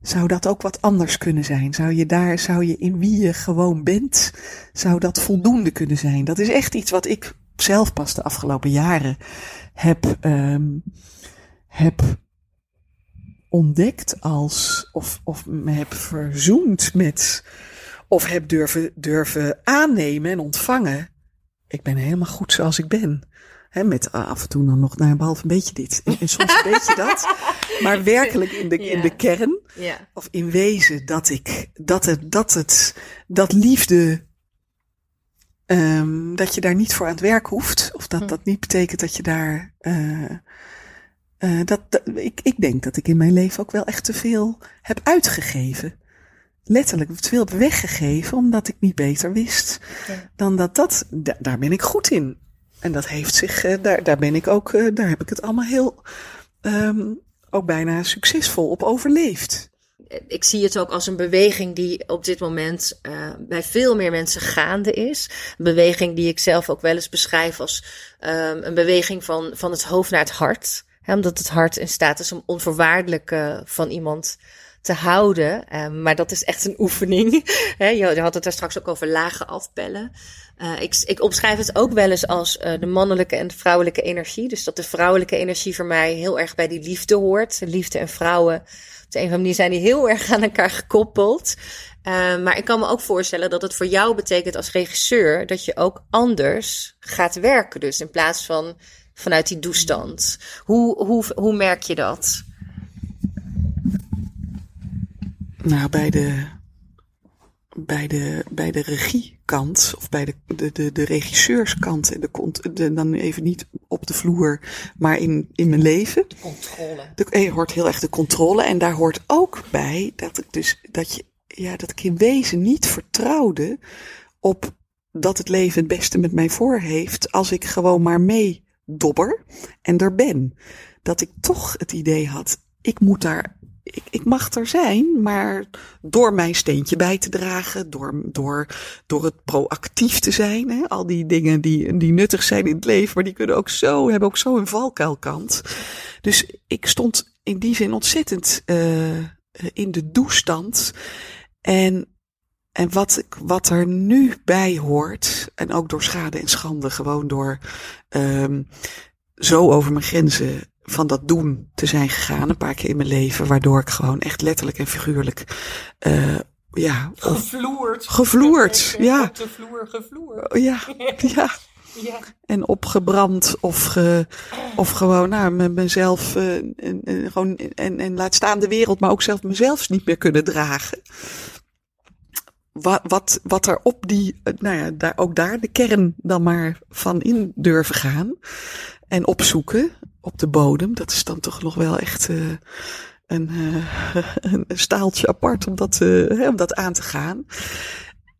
S3: zou dat ook wat anders kunnen zijn? Zou je daar, zou je in wie je gewoon bent, zou dat voldoende kunnen zijn? Dat is echt iets wat ik zelf pas de afgelopen jaren heb, ehm, heb ontdekt als, of, of me heb verzoend met, of heb durven, durven aannemen en ontvangen. Ik ben helemaal goed zoals ik ben. Hè, met af en toe dan nog, nou, behalve een beetje dit. En, en soms een beetje dat. Maar werkelijk in de, in de kern.
S1: Ja.
S3: Of in wezen dat ik, dat het, dat het, dat liefde, ehm, dat je daar niet voor aan het werk hoeft. Of dat
S1: Hm.
S3: dat niet betekent dat je daar, eh, eh, dat, dat- ik, ik denk dat ik in mijn leven ook wel echt te veel heb uitgegeven. Letterlijk te veel heb weggegeven, omdat ik niet beter wist
S1: Ja.
S3: dan dat dat, da- daar ben ik goed in. En dat heeft zich, eh, daar, daar ben ik ook, eh, daar heb ik het allemaal heel, ehm, ook bijna succesvol op overleefd.
S1: ik zie het ook als een beweging die op dit moment eh, bij veel meer mensen gaande is. Een beweging die ik zelf ook wel eens beschrijf als ehm, een beweging van, van het hoofd naar het hart. Omdat het hart in staat is om onvoorwaardelijk van iemand te houden. Ehm, maar dat is echt een oefening. Je had het daar straks ook over lage afpellen. Eh, ik, ik het ook wel eens als eh, de mannelijke en de vrouwelijke energie. Dus dat de vrouwelijke energie voor mij heel erg bij die liefde hoort. Liefde en vrouwen op de een of andere manier zijn die heel erg aan elkaar gekoppeld. Uh, maar ik kan me ook voorstellen dat het voor jou betekent als regisseur dat je ook anders gaat werken. Dus in plaats van vanuit die toestand. Hoe, hoe, hoe merk je dat?
S3: Nou, bij de, bij de, bij de regiekant, of bij de, de, de, de regisseurskant, en de, de, dan even niet op de vloer, maar in, in mijn leven.
S1: Controle.
S3: De, hoort heel erg de controle. En daar hoort ook bij dat ik dus, dat je, ja, dat ik in wezen niet vertrouwde op dat het leven het beste met mij voor heeft als ik gewoon maar mee dobber en er ben. Dat ik toch het idee had, ik moet daar, ik, ik mag er zijn, maar door mijn steentje bij te dragen, door, door, door het proactief te zijn, hè, al die dingen die, die nuttig zijn in het leven, maar die kunnen ook zo, hebben ook zo een valkuilkant. Dus ik stond in die zin ontzettend uh, in de doestand. En, en wat, ik, wat er nu bij hoort, en ook door schade en schande, gewoon door um, zo over mijn grenzen van dat doen te zijn gegaan, een paar keer in mijn leven, waardoor ik gewoon echt letterlijk en figuurlijk, uh, ja.
S1: Gevloerd.
S3: Gevloerd, ja.
S1: Op de vloer gevloerd.
S3: Ja, ja.
S1: Ja.
S3: En opgebrand of, ge, of gewoon nou, me, mezelf uh, en, en, gewoon, en, en laat staan de wereld, maar ook zelf mezelf niet meer kunnen dragen. Wat, wat, wat er op die, nou ja, daar, ook daar de kern dan maar van in durven gaan. En opzoeken op de bodem. Dat is dan toch nog wel echt uh, een, uh, een staaltje apart om dat, uh, om dat aan te gaan.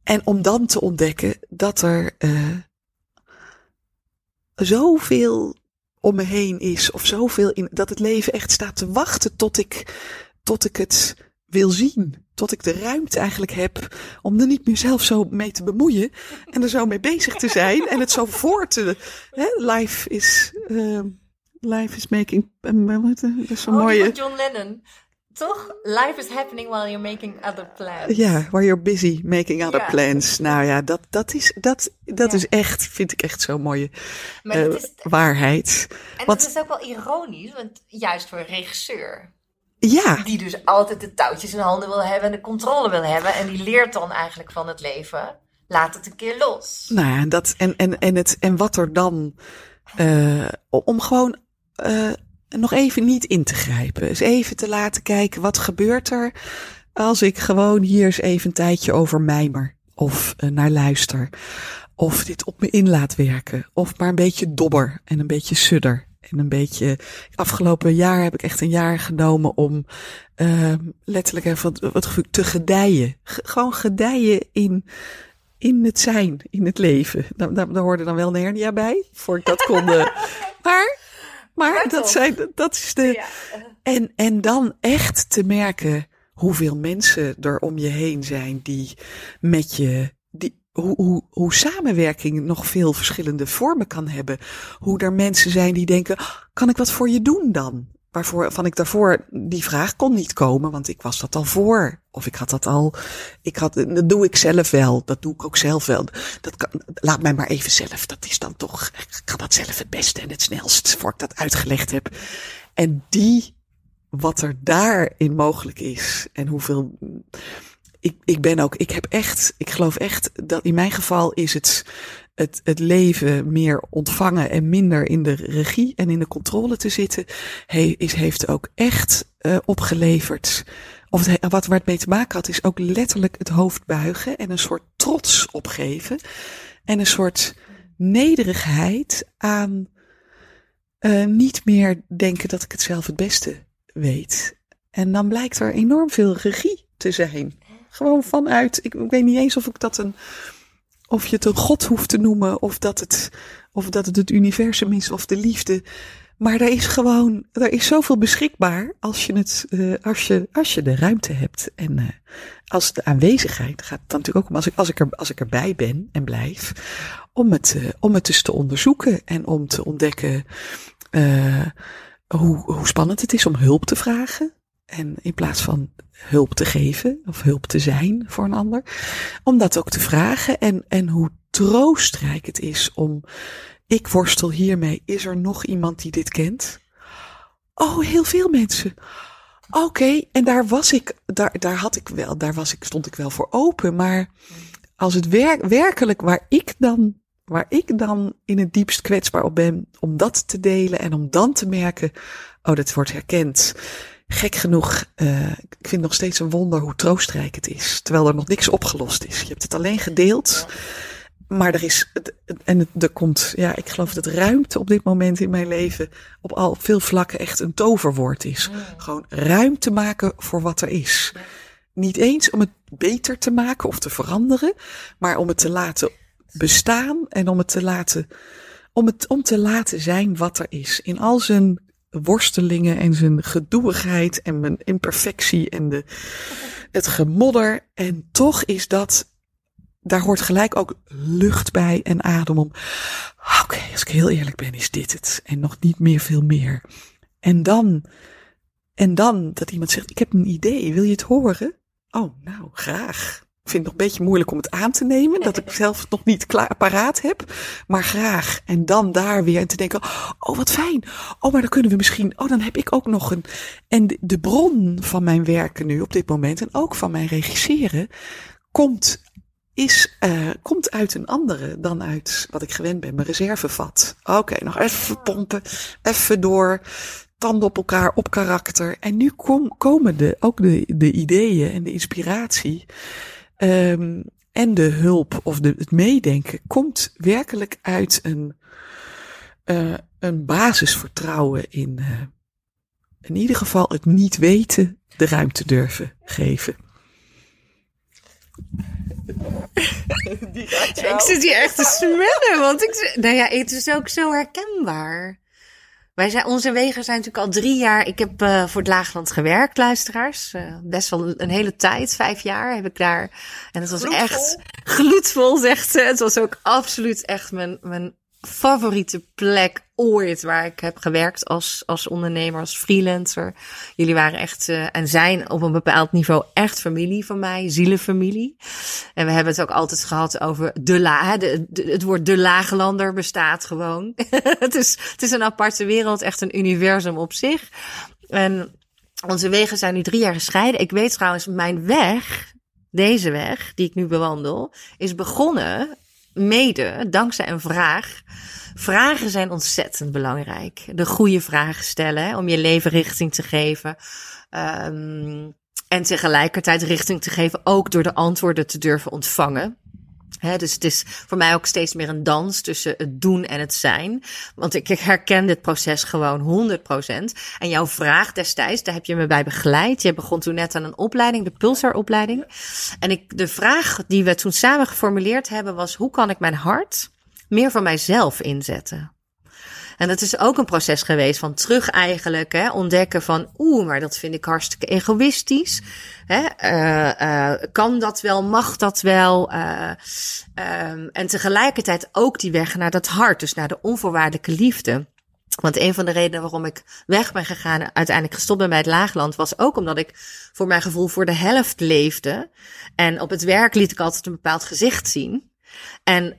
S3: En om dan te ontdekken dat er zoveel om me heen is, of zoveel in, dat het leven echt staat te wachten tot ik, tot ik het wil zien. Tot ik de ruimte eigenlijk heb om er niet meer zelf zo mee te bemoeien en er zo mee bezig te zijn en het zo voor te. Hè? Life is, uh, life is making. Uh, wat, dat is zo'n
S1: oh,
S3: mooie.
S1: John Lennon. Toch? Life is happening while you're making other plans.
S3: Ja, while you're busy making other
S1: Ja.
S3: plans. Nou ja, dat, dat, is, dat, dat
S1: Ja.
S3: is echt, vind ik echt zo'n mooie
S1: Maar
S3: uh,
S1: het is,
S3: waarheid.
S1: en
S3: want-
S1: het is ook wel ironisch, want juist voor een regisseur,
S3: Ja,
S1: die dus altijd de touwtjes in handen wil hebben en de controle wil hebben, en die leert dan eigenlijk van het leven, laat het een keer los.
S3: Nou ja, dat, en, en, en, het, en wat er dan, uh, om gewoon uh, nog even niet in te grijpen. Dus even te laten kijken, wat gebeurt er als ik gewoon hier eens even een tijdje over mijmer. Of uh, naar luister. Of dit op me in laat werken. Of maar een beetje dobber en een beetje sudder. En een beetje, afgelopen jaar heb ik echt een jaar genomen om uh, letterlijk even wat, wat te gedijen. G gewoon gedijen in, in het zijn, in het leven. Daar, daar, daar hoorde dan wel een hernia bij, voor ik dat kon. Uh, maar, dat, zijn, dat is de.
S1: Ja.
S3: En, en dan echt te merken hoeveel mensen er om je heen zijn die met je, die, hoe, hoe, hoe samenwerking nog veel verschillende vormen kan hebben. Hoe er mensen zijn die denken, kan ik wat voor je doen dan? Waarvoor van ik daarvoor die vraag kon niet komen, want ik was dat al voor. Of ik had dat al, ik had, dat doe ik zelf wel. Dat doe ik ook zelf wel. Dat kan, laat mij maar even zelf. Dat is dan toch, ik kan dat zelf het beste en het snelst, voor ik dat uitgelegd heb. En die, wat er daarin mogelijk is en hoeveel, ik, ik ben ook, ik heb echt, ik geloof echt dat in mijn geval is het, het, het leven meer ontvangen en minder in de regie en in de controle te zitten, is, heeft ook echt uh, opgeleverd. Of wat waar het mee te maken had, is ook letterlijk het hoofd buigen en een soort trots opgeven. En een soort nederigheid aan uh, niet meer denken dat ik het zelf het beste weet. En dan blijkt er enorm veel regie te zijn. Gewoon vanuit, ik weet niet eens of ik dat een, of je het een god hoeft te noemen, of dat het, of dat het het universum is, of de liefde. Maar er is gewoon, er is zoveel beschikbaar als je het, uh, als je, als je de ruimte hebt. En uh, als de aanwezigheid gaat het natuurlijk ook om, als ik, als ik er, als ik erbij ben en blijf, om het, uh, om het dus te onderzoeken en om te ontdekken, hoe, hoe spannend het is om hulp te vragen. En in plaats van hulp te geven of hulp te zijn voor een ander, om dat ook te vragen en, en hoe troostrijk het is om, ik worstel hiermee, is er nog iemand die dit kent? Oh, heel veel mensen. Oké, en daar was ik, daar, daar had ik wel, daar was ik, stond ik wel voor open, maar als het wer werkelijk waar ik dan, waar ik dan in het diepst kwetsbaar op ben, om dat te delen en om dan te merken, oh, dat wordt herkend gek genoeg, uh, ik vind nog steeds een wonder hoe troostrijk het is. Terwijl er nog niks opgelost is. Je hebt het alleen gedeeld. Maar er is, en er komt, ja, ik geloof dat ruimte op dit moment in mijn leven op al veel vlakken echt een toverwoord is. Gewoon ruimte maken voor wat er is. Niet eens om het beter te maken of te veranderen, maar om het te laten bestaan en om het te laten, om het, om te laten zijn wat er is. In al zijn worstelingen en zijn gedoeigheid en mijn imperfectie en de, het gemodder. En toch is dat, daar hoort gelijk ook lucht bij en adem om. Oké, als ik heel eerlijk ben, is dit het. En nog niet meer veel meer. En dan, en dan dat iemand zegt, ik heb een idee, wil je het horen? Oh, nou, graag. Ik vind het nog een beetje moeilijk om het aan te nemen. Dat ik zelf nog niet klaar paraat heb. Maar graag. En dan daar weer en te denken. Oh, wat fijn. Oh, maar dan kunnen we misschien. Oh, dan heb ik ook nog een. En de, de bron van mijn werken nu op dit moment. En ook van mijn regisseren. Komt is, uh, komt uit een andere dan uit wat ik gewend ben, mijn reservevat. Oké, okay, nog even pompen, even door, tanden op elkaar, op karakter. En nu kom, komen de, ook de, de ideeën en de inspiratie Um, en de hulp of de, het meedenken komt werkelijk uit een, uh, een basisvertrouwen in, uh, in ieder geval het niet weten de ruimte durven geven.
S1: ik zit hier echt te smellen, want ik, nou ja, het is ook zo herkenbaar. Wij zijn, onze wegen zijn natuurlijk al drie jaar. Ik heb uh, voor het Laagland gewerkt, luisteraars. Uh, best wel een hele tijd, vijf jaar heb ik daar. En het was gloedvol. echt gloedvol, zegt ze. Het was ook absoluut echt mijn, mijn favoriete plek ooit waar ik heb gewerkt als, als ondernemer, als freelancer. Jullie waren echt uh, en zijn op een bepaald niveau echt familie van mij, zielenfamilie. En we hebben het ook altijd gehad over de la, de, het woord de lagelander bestaat gewoon. het, is, het is een aparte wereld, echt een universum op zich. En onze wegen zijn nu drie jaar gescheiden. Ik weet trouwens, mijn weg, deze weg die ik nu bewandel, is begonnen mede dankzij een vraag. Vragen zijn ontzettend belangrijk. De goede vragen stellen hè, om je leven richting te geven. Um, en tegelijkertijd richting te geven, ook door de antwoorden te durven ontvangen. Dus het is voor mij ook steeds meer een dans tussen het doen en het zijn. Want ik herken dit proces gewoon 100%. En jouw vraag destijds, daar heb je me bij begeleid. Je begon toen net aan een opleiding, de Pulsar-opleiding. En ik, de vraag die we toen samen geformuleerd hebben was: hoe kan ik mijn hart meer voor mijzelf inzetten? En dat is ook een proces geweest van terug eigenlijk, hè, ontdekken van, oeh, maar dat vind ik hartstikke egoïstisch. Hè, uh, uh, kan dat wel, mag dat wel? Uh, en tegelijkertijd ook die weg naar dat hart, dus naar de onvoorwaardelijke liefde. Want een van de redenen waarom ik weg ben gegaan, uiteindelijk gestopt ben bij het Laagland, was ook omdat ik voor mijn gevoel voor de helft leefde. En op het werk liet ik altijd een bepaald gezicht zien. En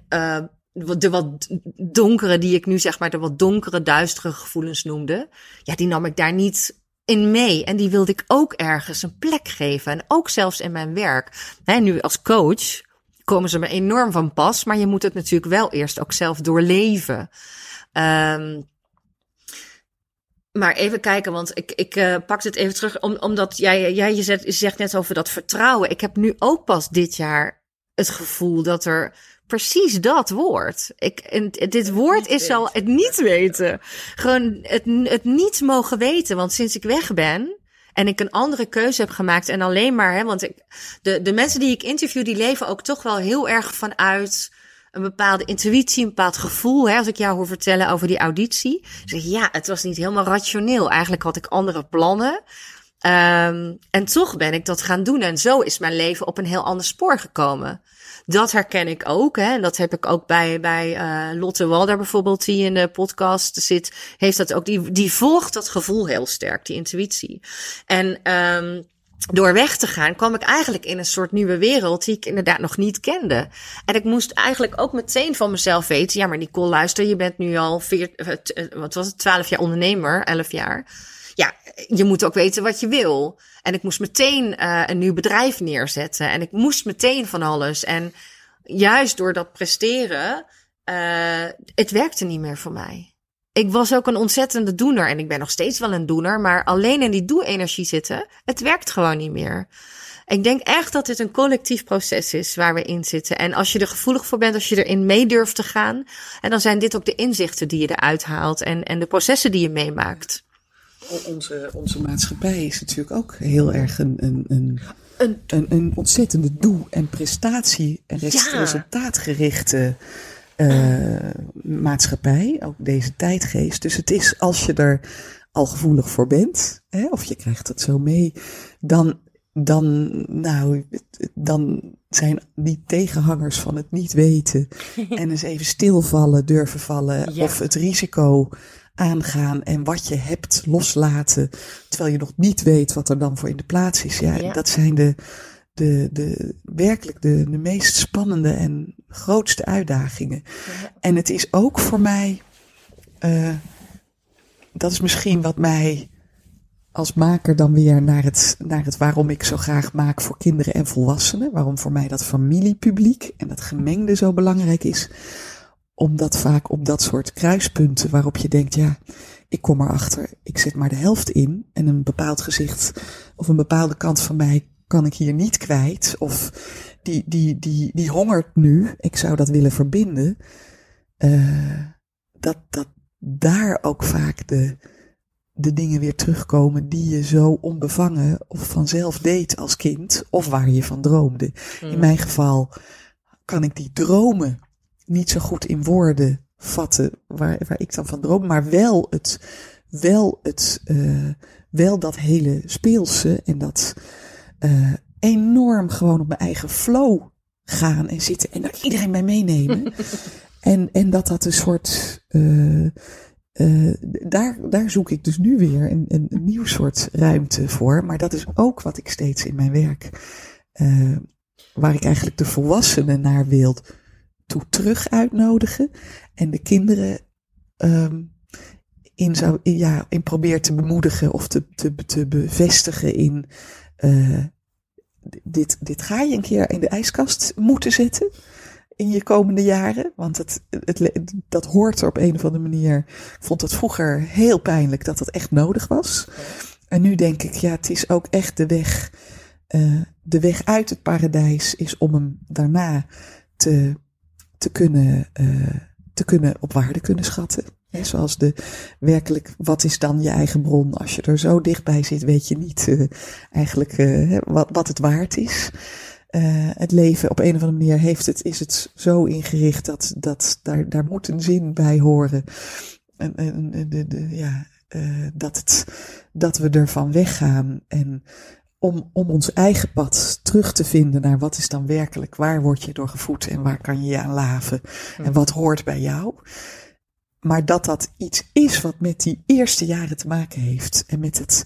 S1: de wat donkere, die ik nu zeg maar de wat donkere, duistere gevoelens noemde, ja, die nam ik daar niet in mee. En die wilde ik ook ergens een plek geven. En ook zelfs in mijn werk. Hè, nu als coach komen ze me enorm van pas, maar je moet het natuurlijk wel eerst ook zelf doorleven. Um, maar even kijken, want ik, ik uh, pak het even terug, om, omdat jij, jij je zegt, je zegt net over dat vertrouwen. Ik heb nu ook pas dit jaar het gevoel dat er precies dat woord. Ik, en dit woord is al het niet weten. Gewoon het, het niet mogen weten. Want sinds ik weg ben en ik een andere keuze heb gemaakt en alleen maar, hè, want ik, de, de mensen die ik interview, die leven ook toch wel heel erg vanuit een bepaalde intuïtie, een bepaald gevoel. Hè, als ik jou hoor vertellen over die auditie. Zeg ja, het was niet helemaal rationeel. Eigenlijk had ik andere plannen. Um, en toch ben ik dat gaan doen. En zo is mijn leven op een heel ander spoor gekomen. Dat herken ik ook. Hè. Dat heb ik ook bij, bij uh, Lotte Walder bijvoorbeeld, die in de podcast zit. Heeft dat ook. Die, die volgt dat gevoel heel sterk, die intuïtie. En um, door weg te gaan, kwam ik eigenlijk in een soort nieuwe wereld die ik inderdaad nog niet kende. En ik moest eigenlijk ook meteen van mezelf weten, ja, maar Nicole, luister, je bent nu al vier, eh, eh, wat was het, twaalf jaar ondernemer, elf jaar. Ja, je moet ook weten wat je wil. En ik moest meteen uh, een nieuw bedrijf neerzetten. En ik moest meteen van alles. En juist door dat presteren, uh, het werkte niet meer voor mij ik was ook een ontzettende doener. En ik ben nog steeds wel een doener. Maar alleen in die doe-energie zitten, het werkt gewoon niet meer. Ik denk echt dat dit een collectief proces is waar we in zitten. En als je er gevoelig voor bent, als je erin mee durft te gaan. En dan zijn dit ook de inzichten die je eruit haalt. En, en de processen die je meemaakt.
S3: Onze, onze maatschappij is natuurlijk ook heel erg een, een, een, een, een ontzettende doe- en prestatie- en resultaatgerichte uh, maatschappij, ook deze tijdgeest. Dus het is als je er al gevoelig voor bent, hè, of je krijgt het zo mee, dan, dan, nou, dan zijn die tegenhangers van het niet weten en eens even stilvallen, durven vallen, ja. of het risico aangaan en wat je hebt loslaten, terwijl je nog niet weet wat er dan voor in de plaats is. Ja, ja. dat zijn de, de, de, werkelijk de, de meest spannende en grootste uitdagingen. Ja. En het is ook voor mij, uh, dat is misschien wat mij als maker dan weer naar het, naar het waarom ik zo graag maak voor kinderen en volwassenen. Waarom voor mij dat familiepubliek en dat gemengde zo belangrijk is. Omdat vaak op dat soort kruispunten waarop je denkt, ja, ik kom erachter, ik zet maar de helft in en een bepaald gezicht of een bepaalde kant van mij kan ik hier niet kwijt. Of die, die, die, die hongert nu. Ik zou dat willen verbinden. Uh, dat, dat daar ook vaak de, de dingen weer terugkomen die je zo onbevangen of vanzelf deed als kind. Of waar je van droomde. Mm. In mijn geval kan ik die dromen niet zo goed in woorden vatten waar, waar ik dan van droom. Maar wel het, wel het, uh, wel dat hele speelse en dat, uh, enorm gewoon op mijn eigen flow gaan en zitten en daar iedereen bij meenemen. en, en dat dat een soort, uh, uh, daar, daar zoek ik dus nu weer een, een, een, nieuw soort ruimte voor. Maar dat is ook wat ik steeds in mijn werk, waar ik eigenlijk de volwassenen naar wil toe terug uitnodigen. En de kinderen um, in, zou, ja, in probeer te bemoedigen of te, te, te bevestigen in uh, dit, dit ga je een keer in de ijskast moeten zetten in je komende jaren. Want het, het, dat hoort er op een of andere manier. Ik vond het vroeger heel pijnlijk dat dat echt nodig was. En nu denk ik, ja, het is ook echt de weg. Uh, de weg uit het paradijs is om hem daarna te, te, kunnen, uh, te kunnen op waarde kunnen schatten. Zoals de werkelijk, wat is dan je eigen bron? Als je er zo dichtbij zit, weet je niet uh, eigenlijk uh, wat, wat het waard is. Het leven op een of andere manier heeft het, is het zo ingericht dat, dat daar, daar moet een zin bij horen. en, en, de, de, ja, eh, dat, het, dat we ervan weggaan en om, om ons eigen pad terug te vinden naar wat is dan werkelijk, waar word je door gevoed en waar kan je je aan laven en wat hoort bij jou. Maar dat dat iets is wat met die eerste jaren te maken heeft. En met, het,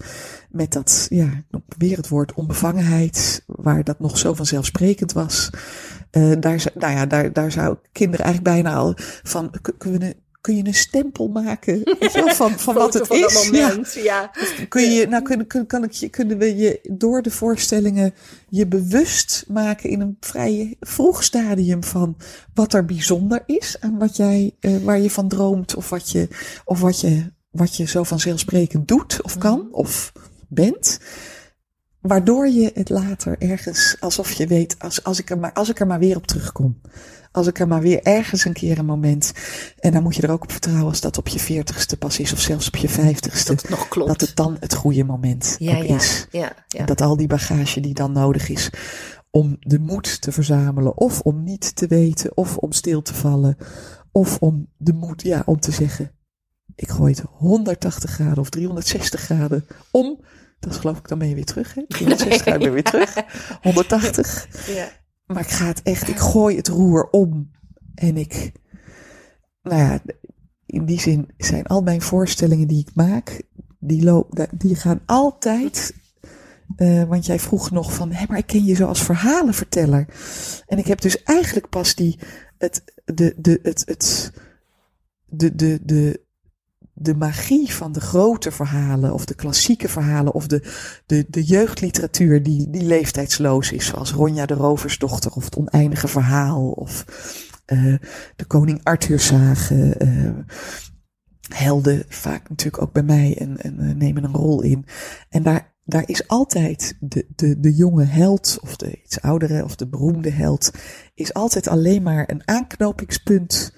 S3: met dat, ja, weer het woord onbevangenheid, waar dat nog zo vanzelfsprekend was. Uh, daar, nou ja, daar, daar zou kinderen eigenlijk bijna al van, kunnen kun je een stempel maken van, van wat het
S1: van
S3: is? Ja.
S1: ja.
S3: Kun je, nou, kun, kun, kan ik je, kunnen we je door de voorstellingen je bewust maken in een vrij vroeg stadium van wat er bijzonder is aan wat jij, eh, waar je van droomt of wat je, of wat je, wat je zo vanzelfsprekend doet of kan of bent. Waardoor je het later ergens, alsof je weet, als, als, ik er maar, als ik er maar weer op terugkom. Als ik er maar weer ergens een keer een moment. En dan moet je er ook op vertrouwen als dat op je veertigste pas is, of zelfs op je vijftigste.
S1: Dat het nog klopt.
S3: Dat het dan het goede moment
S1: ja,
S3: ook
S1: ja,
S3: is.
S1: ja, ja.
S3: Dat al die bagage die dan nodig is om de moed te verzamelen, of om niet te weten, of om stil te vallen, of om de moed, ja, om te zeggen: ik gooi het 180 graden of 360 graden om. Dat is geloof ik, dan ben je weer terug, hè? 360 graden ben je weer terug. 180.
S1: ja.
S3: Maar ik ga het echt, ik gooi het roer om. En ik, nou ja, in die zin zijn al mijn voorstellingen die ik maak, die, loop, die gaan altijd. eh, want jij vroeg nog van, hé, maar ik ken je zo als verhalenverteller. En ik heb dus eigenlijk pas die, het, de, de, het, het, de, de, de, de magie van de grote verhalen, of de klassieke verhalen, of de, de, de jeugdliteratuur die, die leeftijdsloos is, zoals Ronja de Roversdochter, of het oneindige verhaal, of eh, de Koning Arthur zagen. eh, helden vaak natuurlijk ook bij mij en, eh, nemen een rol in. En daar, daar is altijd de, de, de jonge held, of de iets oudere, of de beroemde held, is altijd alleen maar een aanknopingspunt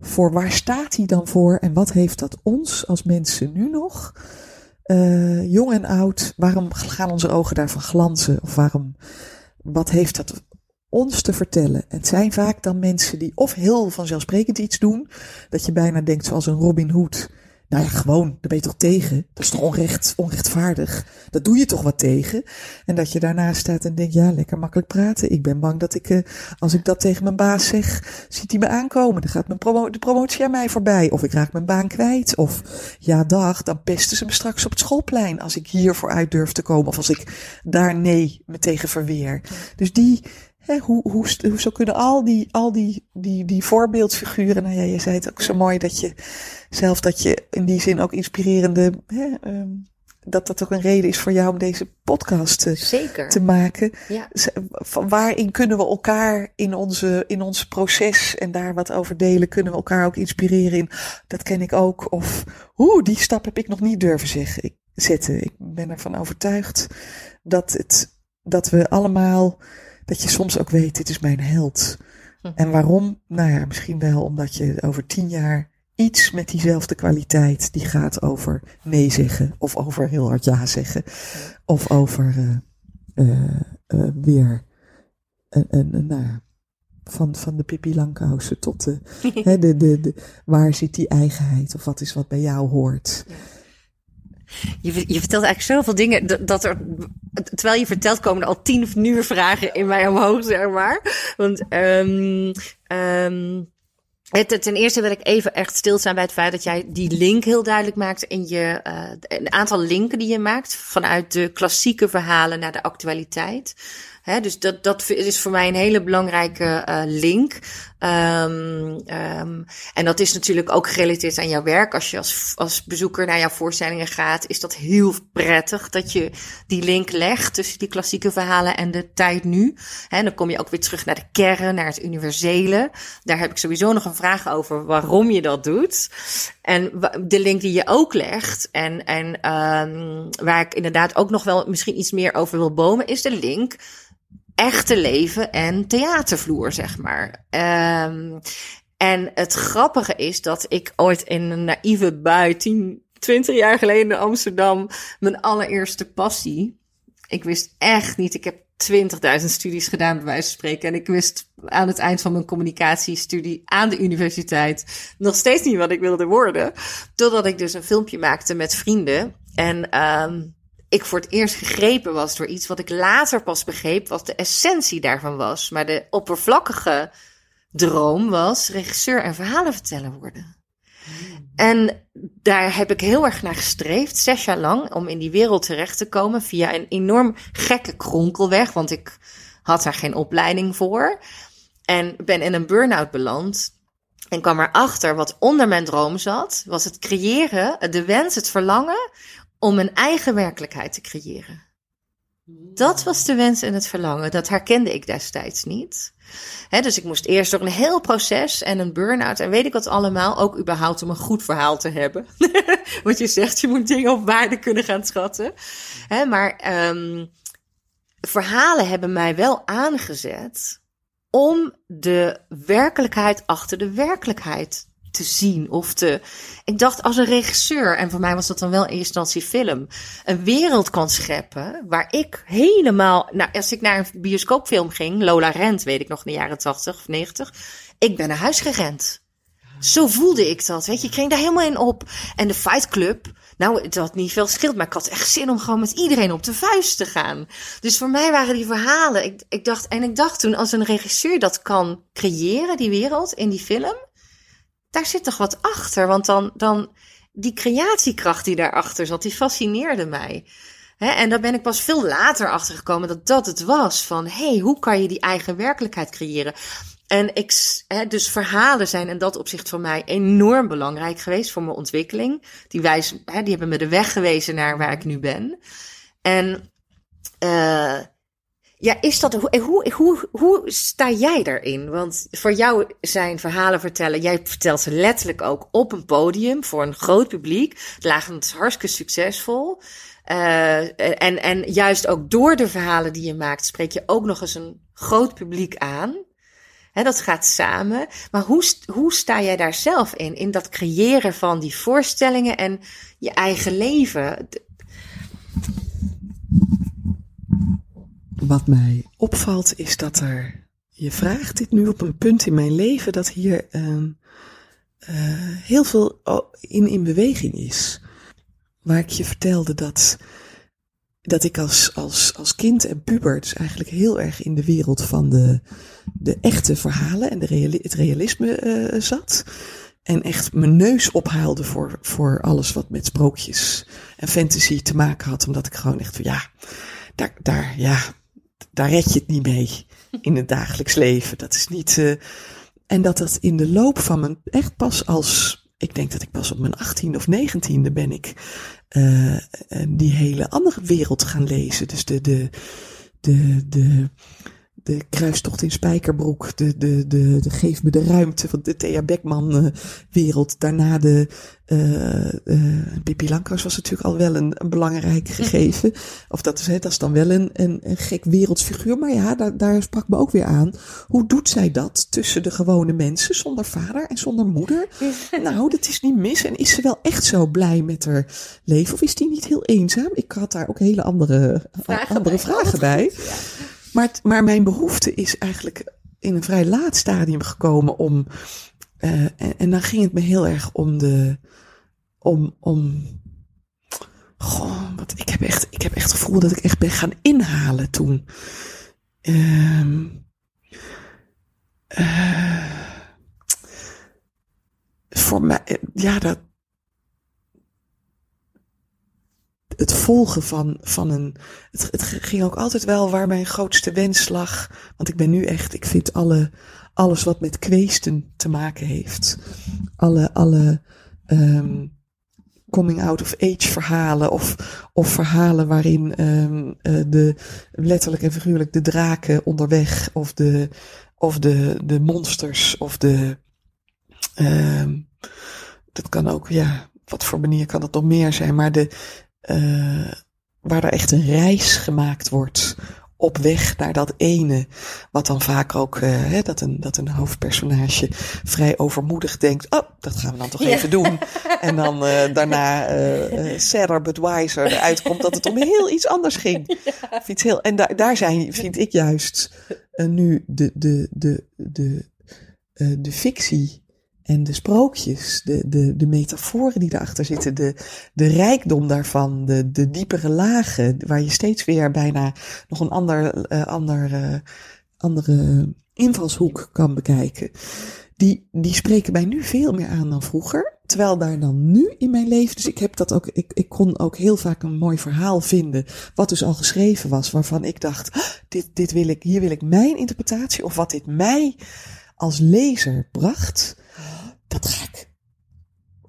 S3: voor waar staat hij dan voor en wat heeft dat ons als mensen nu nog, eh, jong en oud, waarom gaan onze ogen daarvan glanzen? Of waarom, wat heeft dat ons te vertellen? Het zijn vaak dan mensen die of heel vanzelfsprekend iets doen, dat je bijna denkt zoals een Robin Hood. Nou ja, gewoon, daar ben je toch tegen? Dat is toch onrecht, onrechtvaardig? Dat doe je toch wat tegen? En dat je daarnaast staat en denkt, ja, lekker makkelijk praten. Ik ben bang dat ik, eh, als ik dat tegen mijn baas zeg, ziet hij me aankomen. Dan gaat mijn promo de promotie aan mij voorbij. Of ik raak mijn baan kwijt. Of, ja dag, dan pesten ze me straks op het schoolplein. Als ik hiervoor uit durf te komen. Of als ik daar nee me tegen verweer. Dus die, hè, hoe, hoe, hoe, zo kunnen al die, al die, die, die voorbeeldfiguren, nou ja, je zei het ook zo mooi dat je, zelf dat je in die zin ook inspirerende, hè, ehm, dat dat ook een reden is voor jou om deze podcast te,
S1: Zeker.
S3: te maken.
S1: Ja.
S3: Van waarin kunnen we elkaar in, onze, in ons proces en daar wat over delen, kunnen we elkaar ook inspireren in. Dat ken ik ook. Of, oeh, die stap heb ik nog niet durven zeggen, ik, zetten. Ik ben ervan overtuigd dat, het, dat we allemaal, dat je soms ook weet, dit is mijn held.
S1: Hm.
S3: En waarom? Nou ja, misschien wel omdat je over tien jaar iets met diezelfde kwaliteit, die gaat over nee zeggen, of over heel hard ja zeggen, of over eh, eh, eh, weer een, nou ja, van, van de Pippi Langkousen tot de, hè, de, de, de, waar zit die eigenheid, of wat is wat bij jou hoort.
S1: Je, je vertelt eigenlijk zoveel dingen dat, er, terwijl je vertelt, komen er al tien nieuwe vragen in mij omhoog, zeg maar. Want, um, het, ten eerste wil ik even echt stilstaan bij het feit dat jij die link heel duidelijk maakt in je, uh, een aantal linken die je maakt vanuit de klassieke verhalen naar de actualiteit. He, dus dat, dat is voor mij een hele belangrijke uh, link. Um, um, en dat is natuurlijk ook gerelateerd aan jouw werk. Als je als, als bezoeker naar jouw voorstellingen gaat, is dat heel prettig dat je die link legt tussen die klassieke verhalen en de tijd nu. He, dan kom je ook weer terug naar de kern, naar het universele. Daar heb ik sowieso nog een vraag over waarom je dat doet. En de link die je ook legt, en, en um, waar ik inderdaad ook nog wel misschien iets meer over wil bomen, is de link echte leven en theatervloer, zeg maar. Um, en het grappige is dat ik ooit in een naïeve bui, 10, 20 jaar geleden in Amsterdam, mijn allereerste passie. Ik wist echt niet, ik heb 20.000 studies gedaan, bij wijze van spreken. En ik wist aan het eind van mijn communicatiestudie aan de universiteit nog steeds niet wat ik wilde worden. Totdat ik dus een filmpje maakte met vrienden. En ehm ik voor het eerst gegrepen was door iets wat ik later pas begreep, wat de essentie daarvan was. Maar de oppervlakkige droom was regisseur en verhalenverteller worden. En daar heb ik heel erg naar gestreefd, zes jaar lang, om in die wereld terecht te komen via een enorm gekke kronkelweg, want ik had daar geen opleiding voor. En ben in een burn-out beland. En kwam erachter wat onder mijn droom zat, was het creëren, de wens, het verlangen om een eigen werkelijkheid te creëren. Dat was de wens en het verlangen. Dat herkende ik destijds niet. Dus ik moest eerst door een heel proces en een burn-out en weet ik wat allemaal. Ook überhaupt om een goed verhaal te hebben. Want je zegt, je moet dingen op waarde kunnen gaan schatten. Maar ehm, verhalen hebben mij wel aangezet om de werkelijkheid achter de werkelijkheid te zien of te. Ik dacht als een regisseur, en voor mij was dat dan wel in eerste instantie film, een wereld kan scheppen waar ik helemaal. Nou, als ik naar een bioscoopfilm ging, Lola Rent, weet ik nog in de jaren 80 of 90, ik ben naar huis gerend. Zo voelde ik dat, weet je. Ik ging daar helemaal in op. En de Fight Club, nou, had niet veel schild, maar ik had echt zin om gewoon met iedereen op de vuist te gaan. Dus voor mij waren die verhalen, ik, ik dacht, en ik dacht toen, als een regisseur dat kan creëren, die wereld, in die film, daar zit toch wat achter. Want dan, dan die creatiekracht die daarachter zat, die fascineerde mij. En daar ben ik pas veel later achter gekomen dat dat het was. Van hey, hoe kan je die eigen werkelijkheid creëren? En ik, hè, dus verhalen zijn in dat opzicht voor mij enorm belangrijk geweest voor mijn ontwikkeling. Die, wijs, hè, die hebben me de weg gewezen naar waar ik nu ben. En uh, ja, is dat, hoe, hoe, hoe, sta jij daarin? Want voor jou zijn verhalen vertellen, jij vertelt ze letterlijk ook op een podium voor een groot publiek. Lagend is hartstikke succesvol. Uh, en, en juist ook door de verhalen die je maakt, spreek je ook nog eens een groot publiek aan. He, dat gaat samen. Maar hoe, hoe sta jij daar zelf in? In dat creëren van die voorstellingen en je eigen leven?
S3: Wat mij opvalt is dat er, je vraagt dit nu op een punt in mijn leven dat hier uh, heel veel in, in beweging is. Waar ik je vertelde dat, dat ik als, als, als kind en puber dus eigenlijk heel erg in de wereld van de, de echte verhalen en de het realisme uh, zat. En echt mijn neus ophaalde voor, voor alles wat met sprookjes en fantasy te maken had. Omdat ik gewoon echt van ja, daar, daar, ja, daar red je het niet mee in het dagelijks leven. Dat is niet. Uh, en dat dat in de loop van mijn. Echt pas als. Ik denk dat ik pas op mijn 18 of 19e ben ik. Uh, die hele andere wereld gaan lezen. Dus de. de, de, de de kruistocht in Spijkerbroek, de, de, de, de Geef me de ruimte van de Thea Beckman uh, wereld. Daarna de uh, uh, Pippi Lankhuis was natuurlijk al wel een, een belangrijk gegeven. of dat is, hè, dat is dan wel een, een, een gek wereldsfiguur. Maar ja, daar, daar sprak me ook weer aan. Hoe doet zij dat tussen de gewone mensen, zonder vader en zonder moeder? nou, dat is niet mis. En is ze wel echt zo blij met haar leven? Of is die niet heel eenzaam? Ik had daar ook hele andere vragen andere bij. Vragen bij. Ja. Maar, maar mijn behoefte is eigenlijk in een vrij laat stadium gekomen om. Uh, en, dan ging het me heel erg om de. Om. om goh, wat, ik, heb echt, ik heb echt het gevoel dat ik echt ben gaan inhalen toen. Um, uh, voor mij, ja, dat, het volgen van, van een. Het, het ging ook altijd wel waar mijn grootste wens lag. Want ik ben nu echt, ik vind alle, alles wat met kweesten te maken heeft. Alle, alle um, coming out of age verhalen. Of, of verhalen waarin um, uh, de letterlijk en figuurlijk de draken onderweg. Of de, of de, de monsters. Of de. Um, dat kan ook, ja. Wat voor manier kan dat nog meer zijn? Maar de, uh, waar er echt een reis gemaakt wordt op weg naar dat ene, wat dan vaak ook, eh, hè, dat, een, dat een hoofdpersonage vrij overmoedig denkt, oh, dat gaan we dan toch
S1: Ja.
S3: even doen. En dan eh, daarna eh eh, sadder but wiser eruit komt dat het om heel iets anders ging. Of iets heel, en daar daar zijn, vind ik juist, eh, nu de, de, de, de, eh, de fictie en de sprookjes, de, de, de metaforen die erachter zitten, de, de rijkdom daarvan, de, de diepere lagen, waar je steeds weer bijna nog een ander, eh, ander, eh, andere invalshoek kan bekijken. Die, die spreken mij nu veel meer aan dan vroeger. Terwijl daar dan nu in mijn leven, dus ik heb dat ook, ik, ik kon ook heel vaak een mooi verhaal vinden, wat dus al geschreven was, waarvan ik dacht, "Ah, dit, dit wil ik, hier wil ik mijn interpretatie, of wat dit mij als lezer bracht, dat ga ik.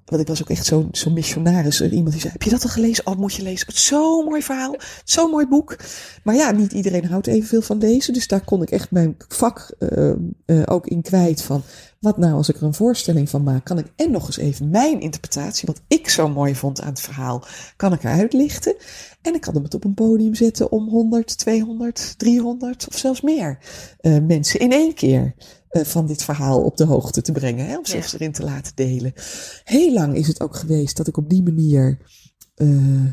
S3: Want ik was ook echt zo'n zo'n missionaris. Iemand die zei, heb je dat al gelezen? Oh, moet je lezen. Zo'n mooi verhaal. Zo'n mooi boek. Maar ja, niet iedereen houdt evenveel van deze. Dus daar kon ik echt mijn vak eh, eh, ook in kwijt van. Wat nou als ik er een voorstelling van maak? Kan ik en nog eens even mijn interpretatie, wat ik zo mooi vond aan het verhaal, kan ik eruit lichten. En ik kan hem het op een podium zetten om 100, 200, 300 of zelfs meer eh, mensen in één keer van dit verhaal op de hoogte te brengen. Hè, om zich
S1: Ja.
S3: erin te laten delen. Heel lang is het ook geweest dat ik op die manier eh,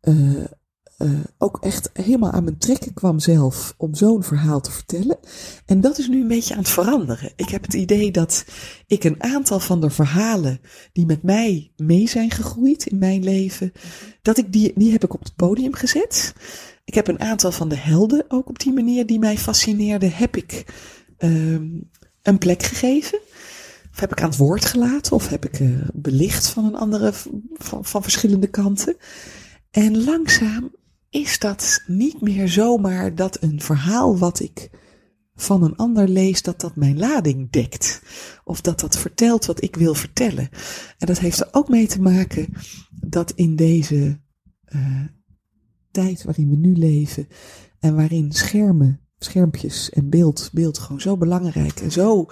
S3: eh, eh, ook echt helemaal aan mijn trekken kwam zelf om zo'n verhaal te vertellen. En dat is nu een beetje aan het veranderen. Ik heb het idee dat ik een aantal van de verhalen die met mij mee zijn gegroeid in mijn leven, dat ik die, die heb ik op het podium gezet. Ik heb een aantal van de helden ook op die manier die mij fascineerden, heb ik ehm, een plek gegeven. Of heb ik aan het woord gelaten, of heb ik eh, belicht van een andere, van, van verschillende kanten. En langzaam is dat niet meer zomaar dat een verhaal wat ik van een ander lees, dat dat mijn lading dekt. Of dat dat vertelt wat ik wil vertellen. En dat heeft er ook mee te maken dat in deze eh, tijd waarin we nu leven en waarin schermen, schermpjes en beeld, beeld gewoon zo belangrijk en zo,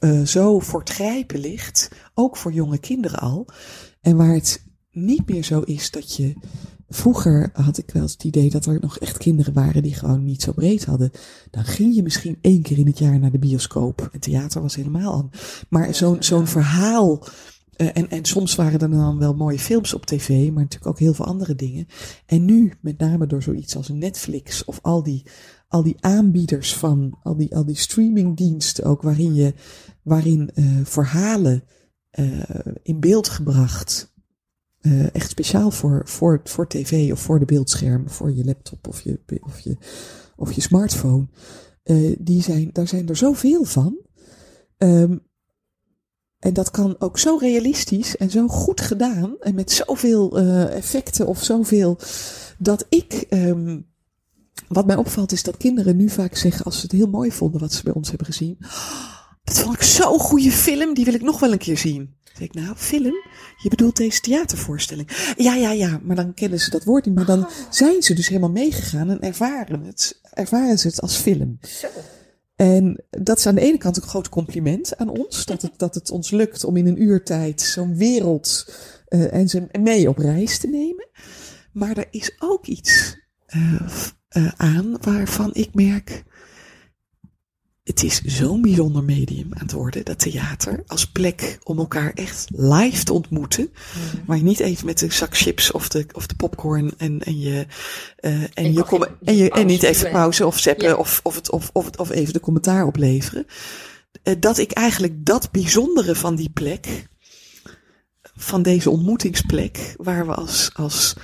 S3: eh, zo voor het grijpen ligt, ook voor jonge kinderen al. En waar het niet meer zo is dat je Vroeger had ik wel eens het idee dat er nog echt kinderen waren die gewoon niet zo breed hadden. Dan ging je misschien één keer in het jaar naar de bioscoop. Het theater was helemaal aan. Maar zo'n zo'n verhaal. Eh, en, en soms waren er dan wel mooie films op tv, maar natuurlijk ook heel veel andere dingen. En nu, met name door zoiets als Netflix of al die, al die aanbieders van, al die, al die streamingdiensten ook, waarin je, waarin eh, verhalen eh, in beeld gebracht echt speciaal voor, voor, voor tv of voor de beeldscherm, voor je laptop of je, of je, of je smartphone. Die zijn, daar zijn er zoveel van. Ehm, en dat kan ook zo realistisch en zo goed gedaan. En met zoveel eh, effecten of zoveel. Dat ik. ehm, wat mij opvalt is dat kinderen nu vaak zeggen als ze het heel mooi vonden wat ze bij ons hebben gezien. "Oh, dat vond ik zo'n goede film, die wil ik nog wel een keer zien. Zeg ik, nou, film? Je bedoelt deze theatervoorstelling? Ja, ja, ja, maar dan kennen ze dat woord niet. Maar dan zijn ze dus helemaal meegegaan en ervaren het, ervaren ze het als film.
S1: Zo.
S3: En dat is aan de ene kant een groot compliment aan ons. Dat het, dat het ons lukt om in een uurtijd zo'n wereld eh, en ze mee op reis te nemen. Maar er is ook iets eh, eh, aan waarvan ik merk. Het is zo'n bijzonder medium aan het worden, dat theater, als plek om elkaar echt live te ontmoeten. Waar je niet even met de zak chips of de, of de popcorn en, en je, eh, en,
S1: En
S3: je, kom- en, je, en niet even pauze of zeppen
S1: Ja.
S3: of, of, het, of, of, het, of even de commentaar opleveren. Eh, dat ik eigenlijk dat bijzondere van die plek, van deze ontmoetingsplek, waar we als, als,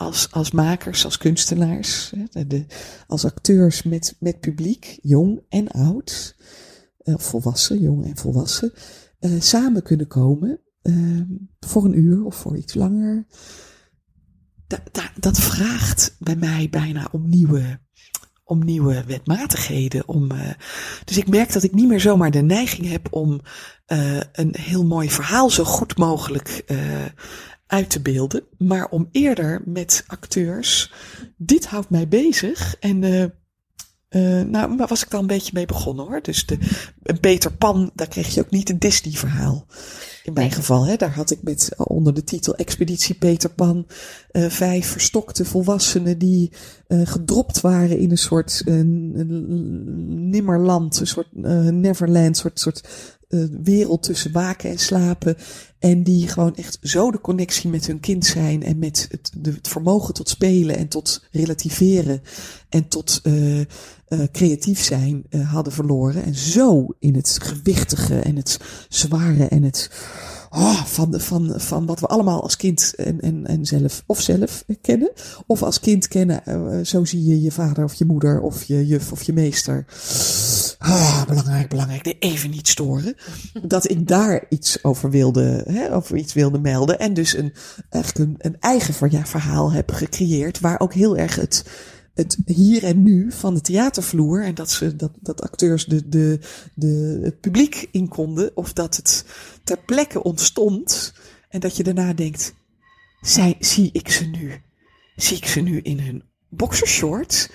S3: als, als makers, als kunstenaars, de, als acteurs met, met publiek, jong en oud, eh, volwassen, jong en volwassen, eh, samen kunnen komen eh, voor een uur of voor iets langer. Da, da, dat vraagt bij mij bijna om nieuwe, om nieuwe wetmatigheden. Om, eh, dus ik merk dat ik niet meer zomaar de neiging heb om een heel mooi verhaal zo goed mogelijk uit te beelden. Maar om eerder met acteurs, dit houdt mij bezig. En eh, Eh, nou, maar was ik dan een beetje mee begonnen hoor. Dus de, Peter Pan, daar kreeg je ook niet een Disney-verhaal. In mijn geval, hè, daar had ik met onder de titel Expeditie Peter Pan eh, vijf verstokte volwassenen die eh, gedropt waren in een soort eh, nimmerland, een soort eh, Neverland, een soort, soort eh, wereld tussen waken en slapen. En die gewoon echt zo de connectie met hun kind zijn en met het, het vermogen tot spelen en tot relativeren en tot eh, eh, creatief zijn eh, hadden verloren. En zo in het gewichtige en het zware en het oh, van, van, van wat we allemaal als kind en, en, en zelf of zelf kennen. Of als kind kennen, eh, zo zie je je vader of je moeder of je juf of je meester. Ah, belangrijk, belangrijk. Even niet storen. Dat ik daar iets over wilde, hè, over iets wilde melden. En dus een, eigenlijk een, een eigen verhaal heb gecreëerd. Waar ook heel erg het, het hier en nu van de theatervloer. En dat, ze, dat, dat acteurs de, de, de, het publiek in konden. Of dat het ter plekke ontstond. En dat je daarna denkt, zij, zie ik ze nu? Zie ik ze nu in hun boxershorts?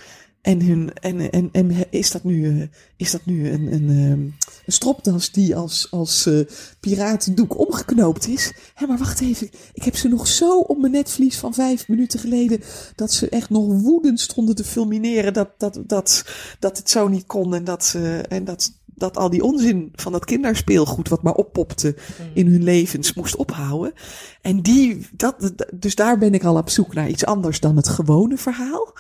S3: En, hun, en, en, en is dat nu, eh, is dat nu een, een, ehm, een stropdas die als, als eh, piratendoek omgeknoopt is? Hé, maar wacht even. Ik heb ze nog zo op mijn netvlies van vijf minuten geleden. dat ze echt nog woedend stonden te fulmineren. dat, dat, dat, dat het zo niet kon. En dat, ze en dat, dat al die onzin van dat kinderspeelgoed. wat maar oppopte in hun levens moest ophouden. En die, dat, dus daar ben ik al op zoek naar iets anders dan het gewone verhaal.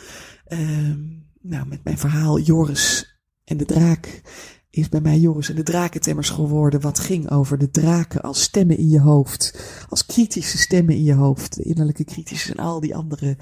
S3: Ehm, nou, met mijn verhaal Joris en de draak is bij mij Joris en de drakentemmers geworden. Wat ging over de draken als stemmen in je hoofd. Als kritische stemmen in je hoofd. De innerlijke kritische en al die andere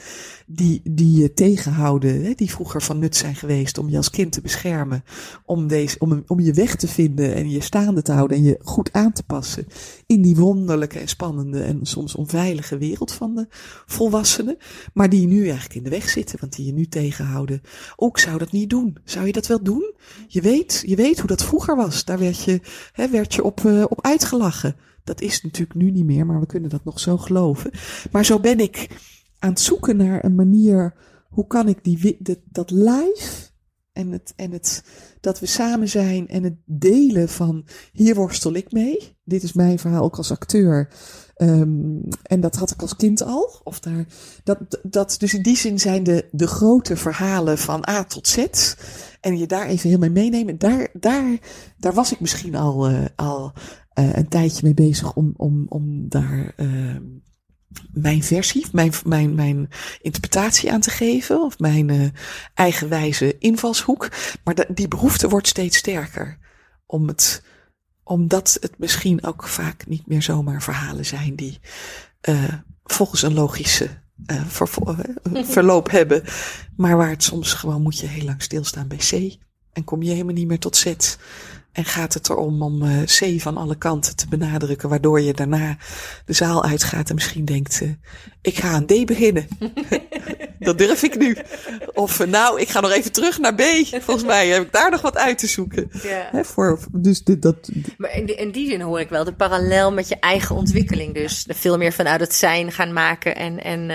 S3: die, die je tegenhouden. Hè, die vroeger van nut zijn geweest om je als kind te beschermen. Om, deze, om, om je weg te vinden en je staande te houden. En je goed aan te passen. In die wonderlijke en spannende en soms onveilige wereld van de volwassenen. Maar die nu eigenlijk in de weg zitten. Want die je nu tegenhouden. Ook zou dat niet doen. Zou je dat wel doen? Je weet, je weet hoe dat vroeger was. Daar werd je, hè, werd je op, uh, op uitgelachen. Dat is natuurlijk nu niet meer, maar we kunnen dat nog zo geloven. Maar zo ben ik aan het zoeken naar een manier. Hoe kan ik die, de, dat live en het, en het, dat we samen zijn en het delen van hier worstel ik mee. Dit is mijn verhaal ook als acteur. Um, en dat had ik als kind al. Of daar, dat, dat, dus in die zin zijn de, de grote verhalen van A tot Z. En je daar even heel mee meenemen. Daar, daar, daar was ik misschien al, uh, al uh, een tijdje mee bezig om, om, om daar uh, mijn versie, mijn, mijn, mijn interpretatie aan te geven. Of mijn uh, eigenwijze invalshoek. Maar de, die behoefte wordt steeds sterker. Om het, omdat het misschien ook vaak niet meer zomaar verhalen zijn die uh, volgens een logische uh, ver, verloop hebben. Maar waar het soms gewoon moet je heel lang stilstaan bij C. En kom je helemaal niet meer tot Z. En gaat het erom om uh, C van alle kanten te benadrukken, waardoor je daarna de zaal uitgaat en misschien denkt, uh, ik ga aan D beginnen. dat durf ik nu. Of uh, nou, ik ga nog even terug naar B. Volgens mij heb ik daar nog wat uit te zoeken.
S1: Ja.
S3: Hè, voor, dus dit, dat...
S1: Maar in, die, in die zin hoor ik wel de parallel met je eigen ontwikkeling. Dus veel meer vanuit het zijn gaan maken en, en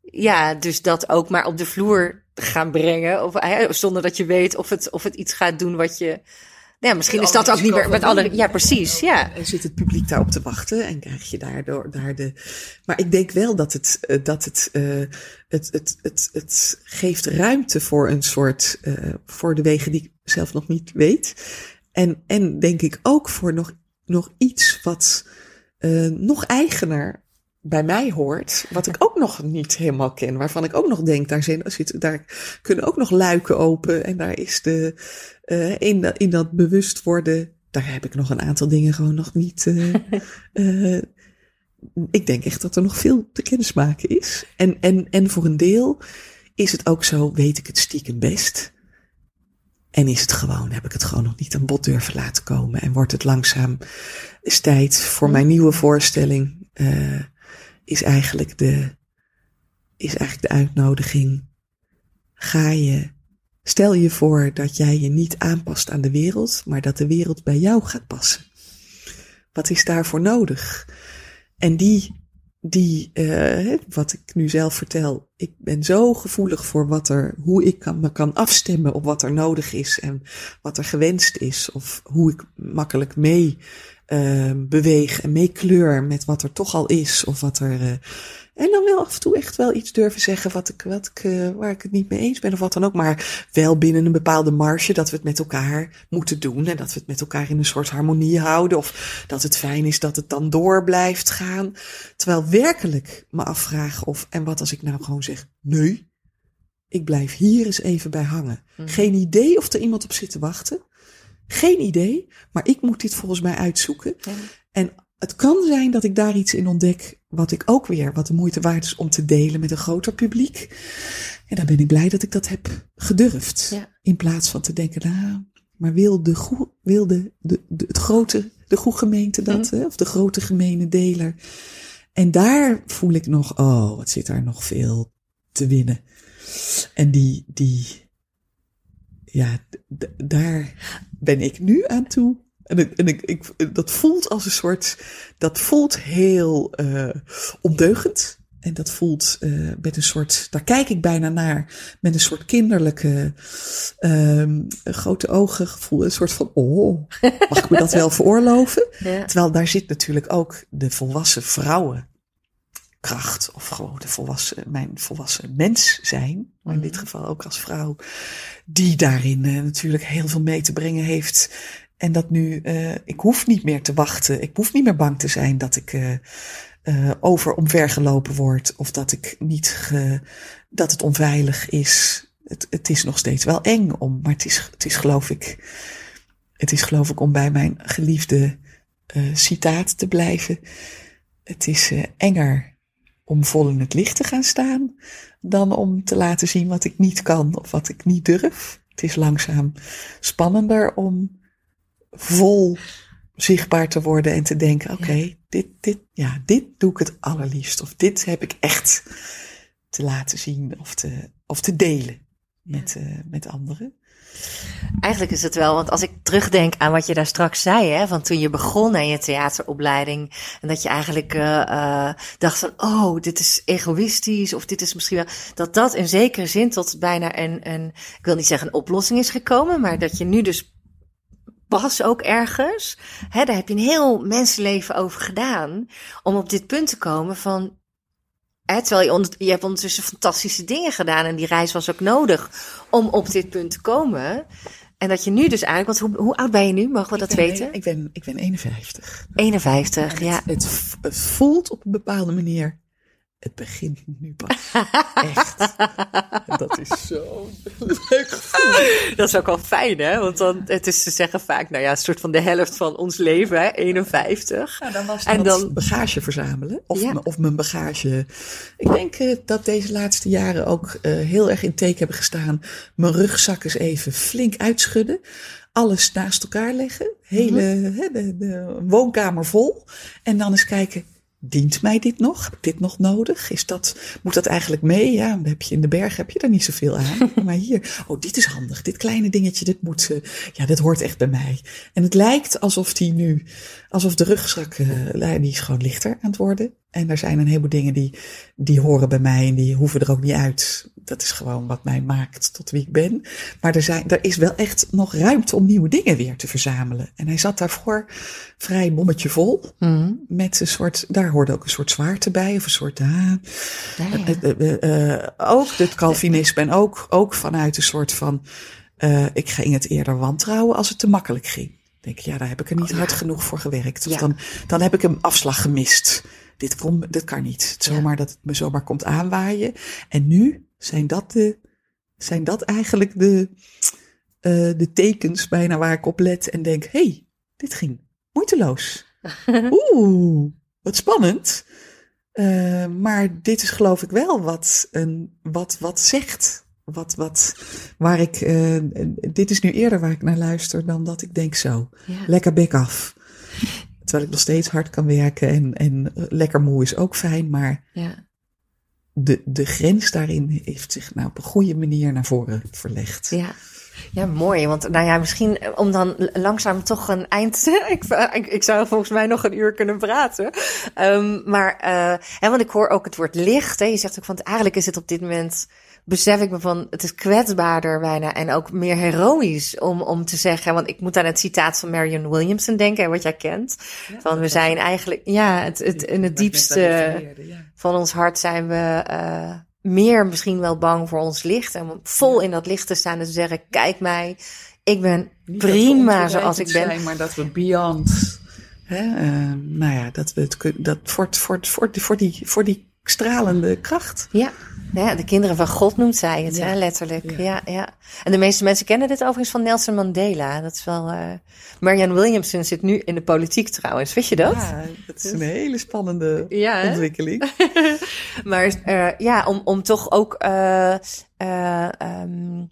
S1: ja, dus dat ook maar op de vloer gaan brengen. Of, zonder dat je weet of het, of het iets gaat doen wat je. Ja, misschien is dat ook niet meer met alle. Ja, precies. Ja.
S3: En zit het publiek daarop te wachten en krijg je daardoor daar de. Maar ik denk wel dat het, dat het, uh, het, het, het, het geeft ruimte voor een soort. Uh, voor de wegen die ik zelf nog niet weet. En, en denk ik ook voor nog, nog iets wat uh, nog eigener bij mij hoort, wat ik ook nog niet helemaal ken, waarvan ik ook nog denk, daar, zijn, daar kunnen ook nog luiken open en daar is de, uh, in, dat, in dat bewust worden, daar heb ik nog een aantal dingen gewoon nog niet. Uh, uh, ik denk echt dat er nog veel te kennismaken is. En, en, en voor een deel is het ook zo, weet ik het stiekem best. En is het gewoon, heb ik het gewoon nog niet aan bod durven laten komen. En wordt het langzaam, is tijd voor mijn nieuwe voorstelling. Uh, is eigenlijk de, is eigenlijk de uitnodiging. Ga je, stel je voor dat jij je niet aanpast aan de wereld, maar dat de wereld bij jou gaat passen. Wat is daarvoor nodig? En die, die, eh, wat ik nu zelf vertel, ik ben zo gevoelig voor wat er, hoe ik kan, me kan afstemmen op wat er nodig is en wat er gewenst is. Of hoe ik makkelijk mee eh, beweeg en meekleur met wat er toch al is. Of wat er. eh, en dan wel af en toe echt wel iets durven zeggen wat ik, wat ik, eh, waar ik het niet mee eens ben of wat dan ook. Maar wel binnen een bepaalde marge dat we het met elkaar moeten doen. En dat we het met elkaar in een soort harmonie houden. Of dat het fijn is dat het dan door blijft gaan. Terwijl werkelijk me afvraag of, en wat als ik nou gewoon zeg, nee, ik blijf hier eens even bij hangen. Geen idee of er iemand op zit te wachten. Geen idee, maar ik moet dit volgens mij uitzoeken.
S1: Ja.
S3: En het kan zijn dat ik daar iets in ontdek wat ik ook weer, wat de moeite waard is om te delen met een groter publiek. En dan ben ik blij dat ik dat heb gedurfd.
S1: Ja.
S3: In plaats van te denken, nou, maar wil de, goe, wil de, de, de, het grote, de goede gemeente dat, hè, of de grote gemene deler. En daar voel ik nog, oh, wat zit daar nog veel te winnen. En die, die, ja, daar ben ik nu aan toe. En, ik, en ik, ik, dat voelt als een soort, dat voelt heel eh ondeugend. En dat voelt eh met een soort, daar kijk ik bijna naar, met een soort kinderlijke, ehm, grote ogen gevoel. Een soort van, oh, mag ik me dat wel veroorloven?
S1: Ja.
S3: Terwijl daar zit natuurlijk ook de volwassen vrouwenkracht. Of gewoon de volwassen, mijn volwassen mens zijn. Maar in dit geval ook als vrouw. Die daarin eh, natuurlijk heel veel mee te brengen heeft. En dat nu, eh, ik hoef niet meer te wachten. Ik hoef niet meer bang te zijn dat ik eh, over omvergelopen word. Of dat ik niet, ge, dat het onveilig is. Het, het is nog steeds wel eng om, maar het is, het is geloof ik, het is geloof ik om bij mijn geliefde citaat te blijven. Het is enger om vol in het licht te gaan staan dan om te laten zien wat ik niet kan of wat ik niet durf. Het is langzaam spannender om vol zichtbaar te worden en te denken: oké, dit, dit, ja, dit doe ik het allerliefst. Of dit heb ik echt te laten zien of te, of te delen met, eh, met anderen.
S1: Eigenlijk is het wel, want als ik terugdenk aan wat je daar straks zei, hè, van toen je begon aan je theateropleiding, en dat je eigenlijk eh, eh, dacht van, oh, dit is egoïstisch, of dit is misschien wel, dat dat in zekere zin tot bijna een, een, ik wil niet zeggen een oplossing is gekomen, maar dat je nu dus pas ook ergens, hè, daar heb je een heel mensenleven over gedaan, om op dit punt te komen van, Hè, terwijl je, onder, je hebt ondertussen fantastische dingen gedaan en die reis was ook nodig om op dit punt te komen. En dat je nu dus eigenlijk, want hoe, hoe oud ben je nu? Mogen we dat
S3: ik ben,
S1: weten?
S3: Ik ben, ik ben 51.
S1: 51, ja.
S3: Het, het, v- het voelt op een bepaalde manier. Het begint nu pas. Echt. En dat is zo leuk gevoel.
S1: Dat is ook wel fijn, hè? Want dan, het is te zeggen vaak, nou ja, een soort van de helft van ons leven, hè? 51.
S3: Nou, dan was
S1: En dan-
S3: bagage verzamelen. Of,
S1: Ja.
S3: m- of mijn bagage. Ik denk eh, dat deze laatste jaren ook eh, heel erg in teken hebben gestaan. Mijn rugzak eens even flink uitschudden. Alles naast elkaar leggen. Hele hè, de, de woonkamer vol. En dan eens kijken. Dient mij dit nog? Heb ik dit nog nodig? Is dat, moet dat eigenlijk mee? Ja, dan heb je in de berg heb je daar niet zoveel aan. Maar hier, oh, dit is handig. Dit kleine dingetje, dit moet, eh, ja, dit hoort echt bij mij. En het lijkt alsof die nu, alsof de rugzak, eh, die is gewoon lichter aan het worden. En er zijn een heleboel dingen die, die horen bij mij en die hoeven er ook niet uit. Dat is gewoon wat mij maakt tot wie ik ben. Maar er, zijn, er is wel echt nog ruimte om nieuwe dingen weer te verzamelen. En hij zat daarvoor vrij bommetje vol.
S1: Mhm.
S3: Met een soort, daar hoorde ook een soort zwaarte bij. Of een soort, ah,
S1: Ja, ja.
S3: eh, eh, eh, ook het Calvinisme en ook, ook vanuit een soort van, ik ging het eerder wantrouwen als het te makkelijk ging. Ik Denk, ja, daar heb ik er niet hard genoeg voor gewerkt. Of
S1: Ja.
S3: dan, dan heb ik een afslag gemist. Dit, kon, dit kan niet.
S1: Ja.
S3: Zomaar dat het me zomaar komt aanwaaien. En nu zijn dat, de, zijn dat eigenlijk de, eh, de tekens bijna waar ik op let en denk, hé, hey, dit ging moeiteloos. Oeh, wat spannend. Eh, maar dit is geloof ik wel wat, een, wat, wat zegt. Wat, wat, waar ik, eh, dit is nu eerder waar ik naar luister dan dat ik denk zo.
S1: Ja.
S3: Lekker bek af. Terwijl ik nog steeds hard kan werken en, en eh, lekker moe is ook fijn. Maar
S1: ja.
S3: de, de grens daarin heeft zich nou op een goede manier naar voren verlegd.
S1: Ja. Ja, mooi. Want nou ja, misschien eh, om dan langzaam toch een eind. ik, ik, ik zou volgens mij nog een uur kunnen praten. Ehm, maar, eh, hè, want ik hoor ook het woord licht. Hè. Je zegt ook van eigenlijk is het op dit moment. Besef ik me van, het is kwetsbaarder bijna en ook meer heroïs om, om te zeggen. Want ik moet aan het citaat van Marion Williamson denken, wat jij kent. van we zijn eigenlijk, ja, het, het, in het diepste van ons hart zijn we eh, meer misschien wel bang voor ons licht. En vol in dat licht te staan en te zeggen: Kijk mij, ik ben prima zoals ik ben.
S3: Zijn, maar dat we beyond. Hè, eh, nou ja, dat we het kunnen. Dat voor, voor, voor, voor, die, voor die stralende kracht.
S1: Ja. Ja, de kinderen van God noemt zij het,
S3: Ja.
S1: hè, letterlijk. Ja.
S3: Ja.
S1: ja, En de meeste mensen kennen dit overigens van Nelson Mandela. Dat is wel. eh Marianne Williamson zit nu in de politiek trouwens. Wist je dat?
S3: Ja, dat is een hele spannende
S1: Ja,
S3: ontwikkeling.
S1: maar eh, ja, om, om toch ook. eh eh ehm,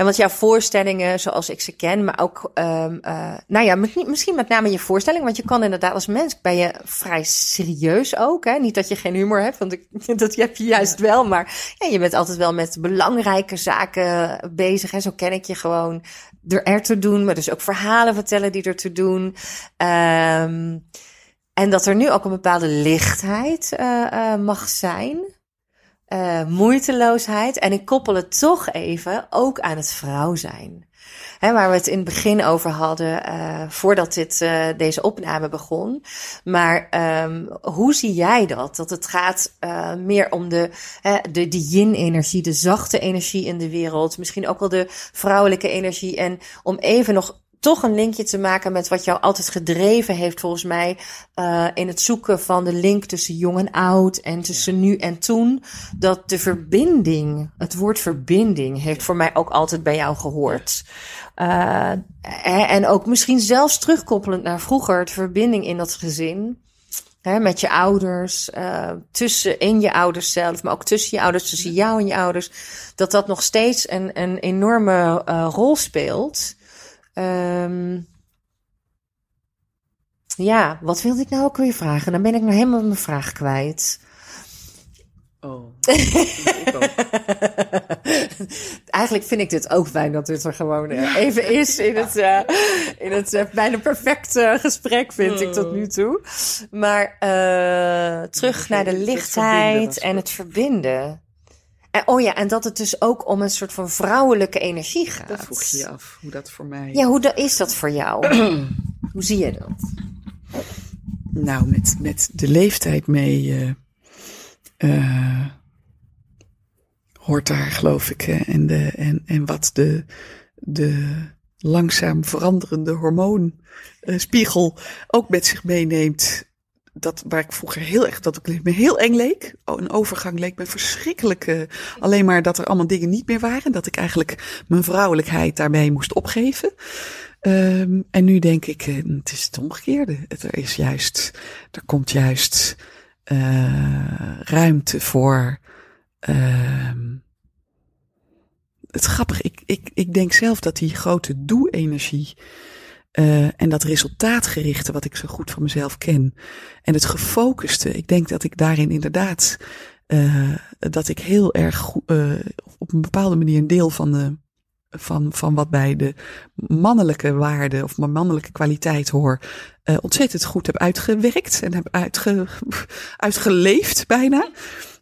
S1: en want jouw voorstellingen, zoals ik ze ken, maar ook, ehm eh, nou ja, misschien, met name je voorstelling, want je kan inderdaad als mens, ben je vrij serieus ook, hè? Niet dat je geen humor hebt, want ik, dat heb je juist wel, maar ja, je bent altijd wel met belangrijke zaken bezig, hè? Zo ken ik je gewoon er er te doen, maar dus ook verhalen vertellen die er te doen. Ehm en dat er nu ook een bepaalde lichtheid eh, eh, mag zijn. Eh, moeiteloosheid. En ik koppel het toch even ook aan het vrouw zijn. Hè, waar we het in het begin over hadden, eh, voordat dit, eh, deze opname begon. Maar ehm, hoe zie jij dat? Dat het gaat meer om de, de, de yin-energie, de zachte energie in de wereld. Misschien ook wel de vrouwelijke energie. En om even nog toch een linkje te maken met wat jou altijd gedreven heeft, volgens mij, uh, in het zoeken van de link tussen jong en oud en tussen nu en toen. Dat de verbinding, het woord verbinding, heeft voor mij ook altijd bij jou gehoord. Uh, en ook misschien zelfs terugkoppelend naar vroeger, de verbinding in dat gezin. Hè, met je ouders, uh, tussen in je ouders zelf, maar ook tussen je ouders, tussen jou en je ouders. Dat dat nog steeds een, een enorme uh, rol speelt. Um, ja, wat wilde ik nou ook weer vragen? Dan ben ik nog helemaal mijn vraag kwijt.
S3: Oh.
S1: Eigenlijk vind ik dit ook fijn dat dit er gewoon uh, even is in het, uh, in het uh, bijna perfecte gesprek, vind ik tot nu toe. Maar terug naar de lichtheid en het verbinden. En, oh ja, en dat het dus ook om een soort van vrouwelijke energie gaat.
S3: Dat vroeg je je af, hoe dat voor mij...
S1: Ja, hoe is dat voor jou? hoe zie je dat?
S3: Nou, met, met de leeftijd mee uh, hoort daar, geloof ik, en, de, en, en wat de, de langzaam veranderende hormoonspiegel ook met zich meeneemt. Dat waar ik vroeger heel erg, dat ik me heel eng leek. Oh, een overgang leek me verschrikkelijk. Uh, alleen maar dat er allemaal dingen niet meer waren. Dat ik eigenlijk mijn vrouwelijkheid daarmee moest opgeven. Um, en nu denk ik, uh, het is het omgekeerde. Er is juist, er komt juist uh, ruimte voor. Uh, het grappig, ik, ik, ik denk zelf dat die grote doe-energie. Uh, en dat resultaatgerichte, wat ik zo goed van mezelf ken. En het gefocuste, ik denk dat ik daarin inderdaad. Uh, dat ik heel erg uh, op een bepaalde manier een deel van de van, van wat bij de mannelijke waarde of mijn mannelijke kwaliteit hoor, ontzettend goed heb uitgewerkt en heb uitge, uitgeleefd bijna.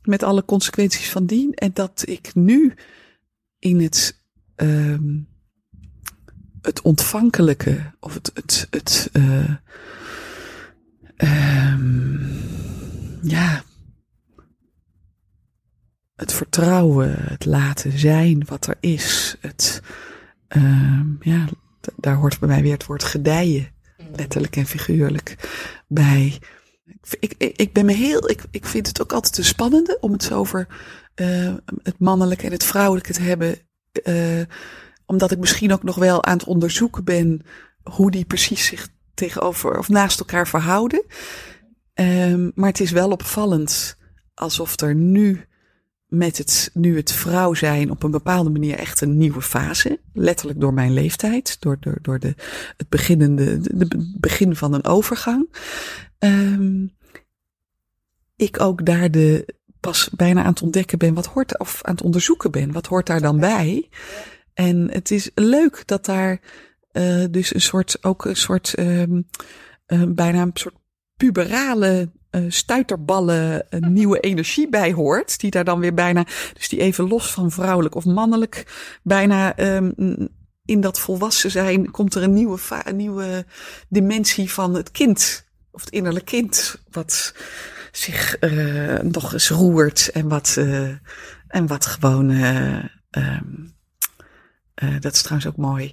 S3: Met alle consequenties van dien. En dat ik nu in het, um, het ontvankelijke of het, het, het uh, um, ja, het vertrouwen, het laten zijn wat er is. Het, uh, ja, daar hoort bij mij weer het woord gedijen, letterlijk en figuurlijk, bij. Ik, ik, ik ben me heel, ik, ik vind het ook altijd te spannende om het zo over uh, het mannelijke en het vrouwelijke te hebben. Uh, omdat ik misschien ook nog wel aan het onderzoeken ben hoe die precies zich tegenover of naast elkaar verhouden. Um, maar het is wel opvallend alsof er nu met het, nu het vrouw zijn op een bepaalde manier echt een nieuwe fase. Letterlijk door mijn leeftijd, door, door, door de, het beginnende, de, begin van een overgang. Um, ik ook daar de, pas bijna aan het ontdekken ben, wat hoort, of aan het onderzoeken ben, wat hoort daar dan bij? En het is leuk dat daar eh, dus een soort, ook een soort, ehm, eh, bijna een soort puberale eh, stuiterballen een nieuwe energie bij hoort. Die daar dan weer bijna, dus die even los van vrouwelijk of mannelijk, bijna ehm, in dat volwassen zijn komt er een nieuwe, een nieuwe dimensie van het kind. Of het innerlijk kind. Wat zich nog eens roert en wat, en wat gewoon. eh, eh, dat is trouwens ook mooi.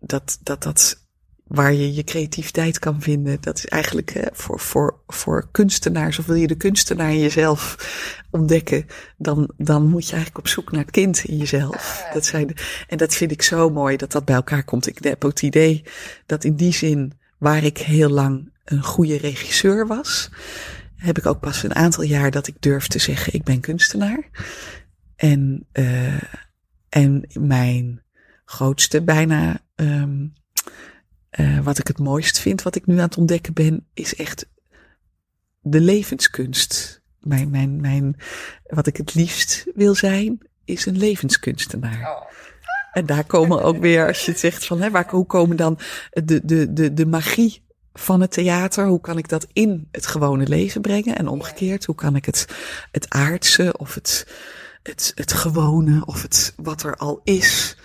S3: Dat dat, dat waar je je creativiteit kan vinden. Dat is eigenlijk voor, voor, voor kunstenaars, of wil je de kunstenaar in jezelf ontdekken, dan, dan moet je eigenlijk op zoek naar het kind in jezelf. Dat zijn de, en dat vind ik zo mooi dat dat bij elkaar komt. Ik heb ook het idee dat in die zin, waar ik heel lang een goede regisseur was, heb ik ook pas een aantal jaar dat ik durf te zeggen, ik ben kunstenaar. En, eh, en mijn grootste bijna, ehm, eh, wat ik het mooist vind, wat ik nu aan het ontdekken ben, is echt de levenskunst. Mijn, mijn, mijn, wat ik het liefst wil zijn, is een levenskunstenaar. En daar komen ook weer, als je het zegt van, hè, waar, hoe komen dan de, de, de, de magie van het theater, hoe kan ik dat in het gewone leven brengen? En omgekeerd, hoe kan ik het, het aardse of het, het, het gewone of het wat er al is,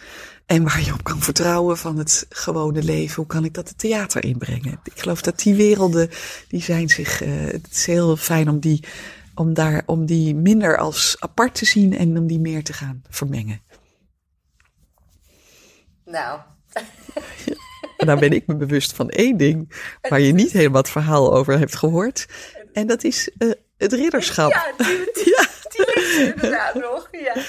S3: en waar je op kan vertrouwen van het gewone leven, hoe kan ik dat het theater inbrengen? Ik geloof dat die werelden, die zijn zich, uh, het is heel fijn om die, om daar, om die minder als apart te zien en om die meer te gaan vermengen.
S1: Nou,
S3: En dan ben ik me bewust van één ding waar je niet helemaal het verhaal over hebt gehoord. En dat is uh, het ridderschap.
S1: Ja, die, die, ja. Er inderdaad nog. Ja.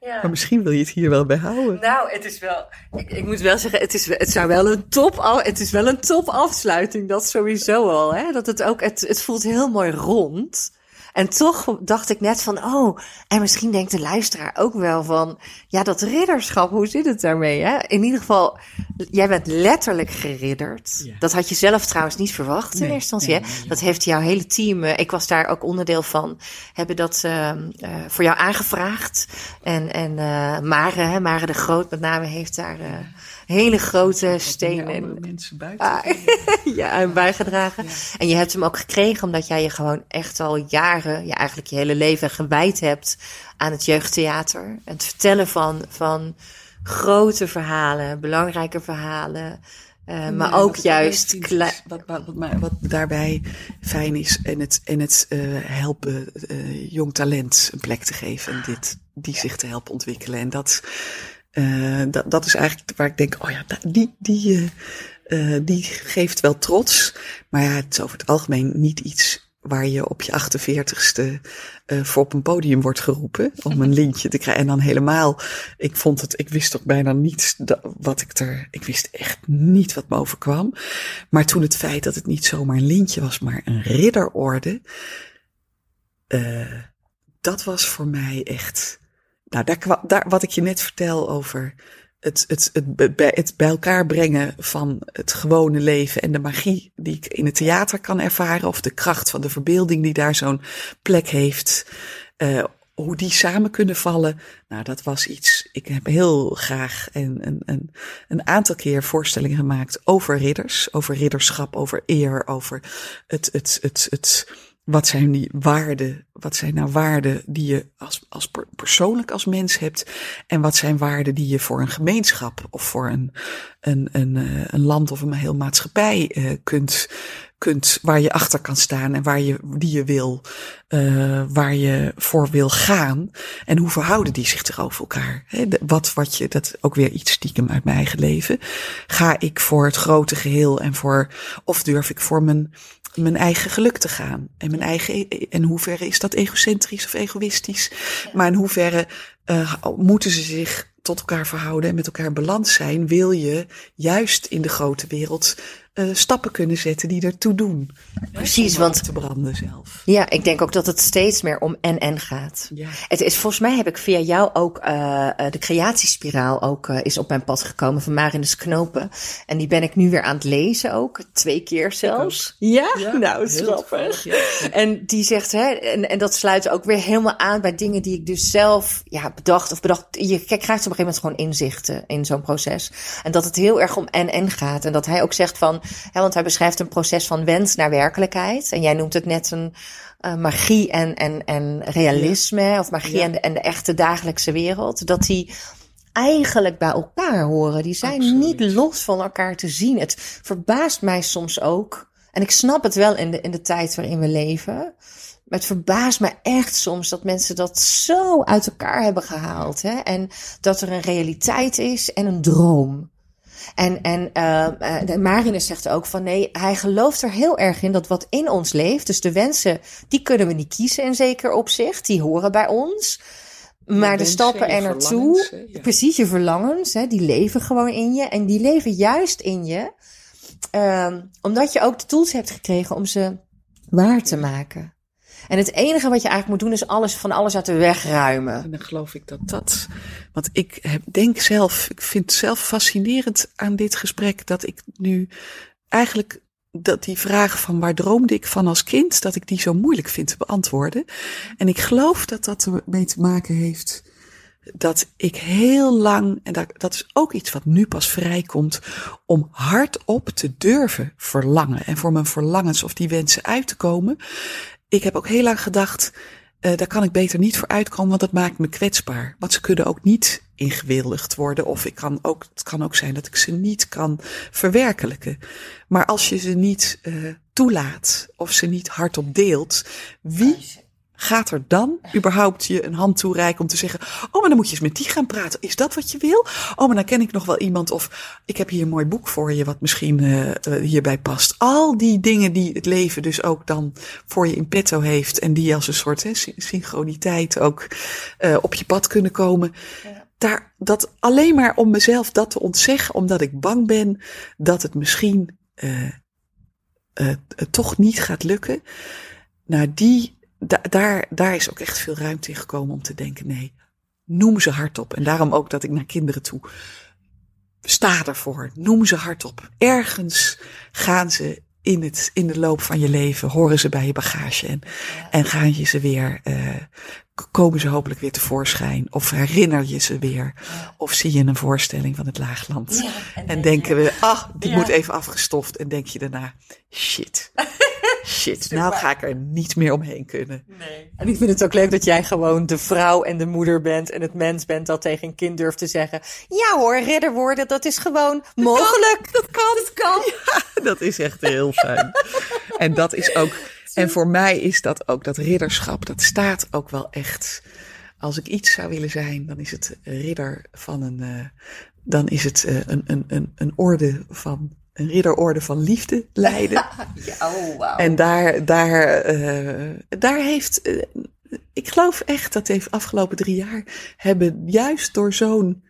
S3: Ja. Maar misschien wil je het hier wel bij houden.
S1: Nou, het is wel. Ik, ik moet wel zeggen, het, is, het zou wel een top. Het is wel een top afsluiting. Dat sowieso al. Hè? Dat het ook. Het, het voelt heel mooi rond. En toch dacht ik net van, oh, en misschien denkt de luisteraar ook wel van, ja, dat ridderschap, hoe zit het daarmee? Hè? In ieder geval, jij bent letterlijk geridderd. Ja. Dat had je zelf trouwens niet verwacht in
S3: Nee,
S1: eerste instantie.
S3: nee, nee.
S1: Dat heeft jouw hele team, eh, ik was daar ook onderdeel van, hebben dat uh, uh, voor jou aangevraagd. En, en uh, Mare, hè, Mare de Groot met name, heeft daar hele grote stenen
S3: mensen buiten.
S1: ah, ja, bijgedragen. Ja. En je hebt hem ook gekregen omdat jij je gewoon echt al jaren, ja, eigenlijk je hele leven gewijd hebt aan het jeugdtheater. Het vertellen van, van grote verhalen, belangrijke verhalen. Uh, ja, maar ook juist.
S3: Wat, wat, wat, wat, daarbij fijn is en het, en het uh, helpen uh, jong talent een plek te geven en dit, die zich te helpen ontwikkelen. En dat, uh, dat, dat is eigenlijk waar ik denk, oh ja, die, die, uh, die geeft wel trots. Maar ja, het is over het algemeen niet iets waar je op je 48ste uh, voor op een podium wordt geroepen om een lintje te krijgen. En dan helemaal, ik vond het, ik wist toch bijna niet wat ik er, ik wist echt niet wat me overkwam. Maar toen het feit dat het niet zomaar een lintje was, maar een ridderorde, dat was voor mij echt, nou, daar, daar, wat ik je net vertel over het, het, het, het bij elkaar brengen van het gewone leven en de magie die ik in het theater kan ervaren, of de kracht van de verbeelding die daar zo'n plek heeft, uh, hoe die samen kunnen vallen. Nou, dat was iets. Ik heb heel graag een, een, een, een aantal keer voorstellingen gemaakt over ridders, over ridderschap, over eer, over het, het, het, het, wat zijn die waarden? Wat zijn nou waarden die je als, als persoonlijk als mens hebt? En wat zijn waarden die je voor een gemeenschap of voor een, een, een, een land of een heel maatschappij uh, kunt, kunt, waar je achter kan staan en waar je, die je wil, uh, waar je voor wil gaan. En hoe verhouden die zich tegenover elkaar? Wat, wat je, dat ook weer iets stiekem uit mijn eigen leven. Ga ik voor het grote geheel en voor, of durf ik voor mijn, mijn eigen geluk te gaan. En mijn eigen, in hoeverre is dat egocentrisch of egoïstisch? Ja. Maar in hoeverre uh, moeten ze zich tot elkaar verhouden en met elkaar in balans zijn? Wil je juist in de grote wereld eh, stappen kunnen zetten die ertoe doen.
S1: Precies, want-
S3: te branden zelf.
S1: Ja, ik denk ook dat het steeds meer om en-en gaat.
S3: Ja.
S1: Het is, volgens mij heb ik via jou ook eh, eh, de creatiespiraal ook is op mijn pad gekomen van Marinus Knopen. En die ben ik nu weer aan het lezen ook. Twee keer zelfs. Ja? nou, grappig.
S3: ja.
S1: En die zegt, hè, en, en dat sluit ook weer helemaal aan bij dingen die ik dus zelf ja, bedacht of bedacht. Je krijgt op een gegeven moment gewoon inzichten in zo'n proces. En dat het heel erg om en-en gaat. En dat hij ook zegt van, hè, want hij beschrijft een proces van wens naar werkelijkheid. En jij noemt het net een eh, magie en, en, en realisme, of magie
S3: Ja.
S1: en, de, en de echte dagelijkse wereld. Dat die eigenlijk bij elkaar horen. Die zijn
S3: Absoluut.
S1: niet los van elkaar te zien. Het verbaast mij soms ook. En ik snap het wel in de, in de tijd waarin we leven. Maar het verbaast me echt soms dat mensen dat zo uit elkaar hebben gehaald. Hè? En dat er een realiteit is en een droom. En, en uh, Marinus zegt ook van nee, hij gelooft er heel erg in dat wat in ons leeft, dus de wensen, die kunnen we niet kiezen in zeker opzicht, die horen bij ons. Maar de stappen er naartoe,
S3: ja.
S1: precies je verlangens, hè, die leven gewoon in je. En die leven juist in je, uh, omdat je ook de tools hebt gekregen om ze waar te maken. En het enige wat je eigenlijk moet doen is alles van alles uit de weg ruimen.
S3: En dan geloof ik dat dat. Want ik heb, denk zelf, ik vind zelf fascinerend aan dit gesprek dat ik nu eigenlijk dat die vraag van waar droomde ik van als kind, dat ik die zo moeilijk vind te beantwoorden. En ik geloof dat dat ermee te maken heeft dat ik heel lang, en dat, dat is ook iets wat nu pas vrijkomt, om hardop te durven verlangen en voor mijn verlangens of die wensen uit te komen. Ik heb ook heel lang gedacht, uh, daar kan ik beter niet voor uitkomen, want dat maakt me kwetsbaar. Want ze kunnen ook niet ingewilligd worden, of ik kan ook, het kan ook zijn dat ik ze niet kan verwerkelijken. Maar als je ze niet uh, toelaat of ze niet hardop deelt, wie gaat er dan überhaupt je een hand toereiken om te zeggen: Oh, maar dan moet je eens met die gaan praten. Is dat wat je wil? Oh, maar dan ken ik nog wel iemand. Of ik heb hier een mooi boek voor je, wat misschien uh, uh, hierbij past. Al die dingen die het leven dus ook dan voor je in petto heeft. En die als een soort hè, synchroniteit ook uh, op je pad kunnen komen. Ja. Daar, dat alleen maar om mezelf dat te ontzeggen, omdat ik bang ben dat het misschien toch niet gaat lukken. Nou, die da daar, daar is ook echt veel ruimte in gekomen om te denken, nee, noem ze hardop. En daarom ook dat ik naar kinderen toe sta ervoor. Noem ze hardop. Ergens gaan ze in, het, in de loop van je leven, horen ze bij je bagage en, ja. en gaan je ze weer, uh, komen ze hopelijk weer tevoorschijn. Of herinner je ze weer. Ja. Of zie je een voorstelling van het Laagland. Ja, en, en denken we, ah, die moet even afgestoft. En denk je daarna, shit. Shit, nou ga ik er niet meer omheen kunnen.
S1: Nee. En ik vind het ook leuk dat jij gewoon de vrouw en de moeder bent en het mens bent dat tegen een kind durft te zeggen: Ja hoor, ridder worden, dat is gewoon dat mogelijk.
S3: Kan, dat kan, dat kan. Ja, dat is echt heel fijn. en dat is ook, en voor mij is dat ook, dat ridderschap, dat staat ook wel echt. Als ik iets zou willen zijn, dan is het ridder van een, uh, dan is het uh, een, een, een, een orde van een ridderorde van liefde leiden.
S1: ja, oh, wow.
S3: En daar, daar, uh, daar heeft, uh, ik geloof echt dat de afgelopen drie jaar hebben juist door zo'n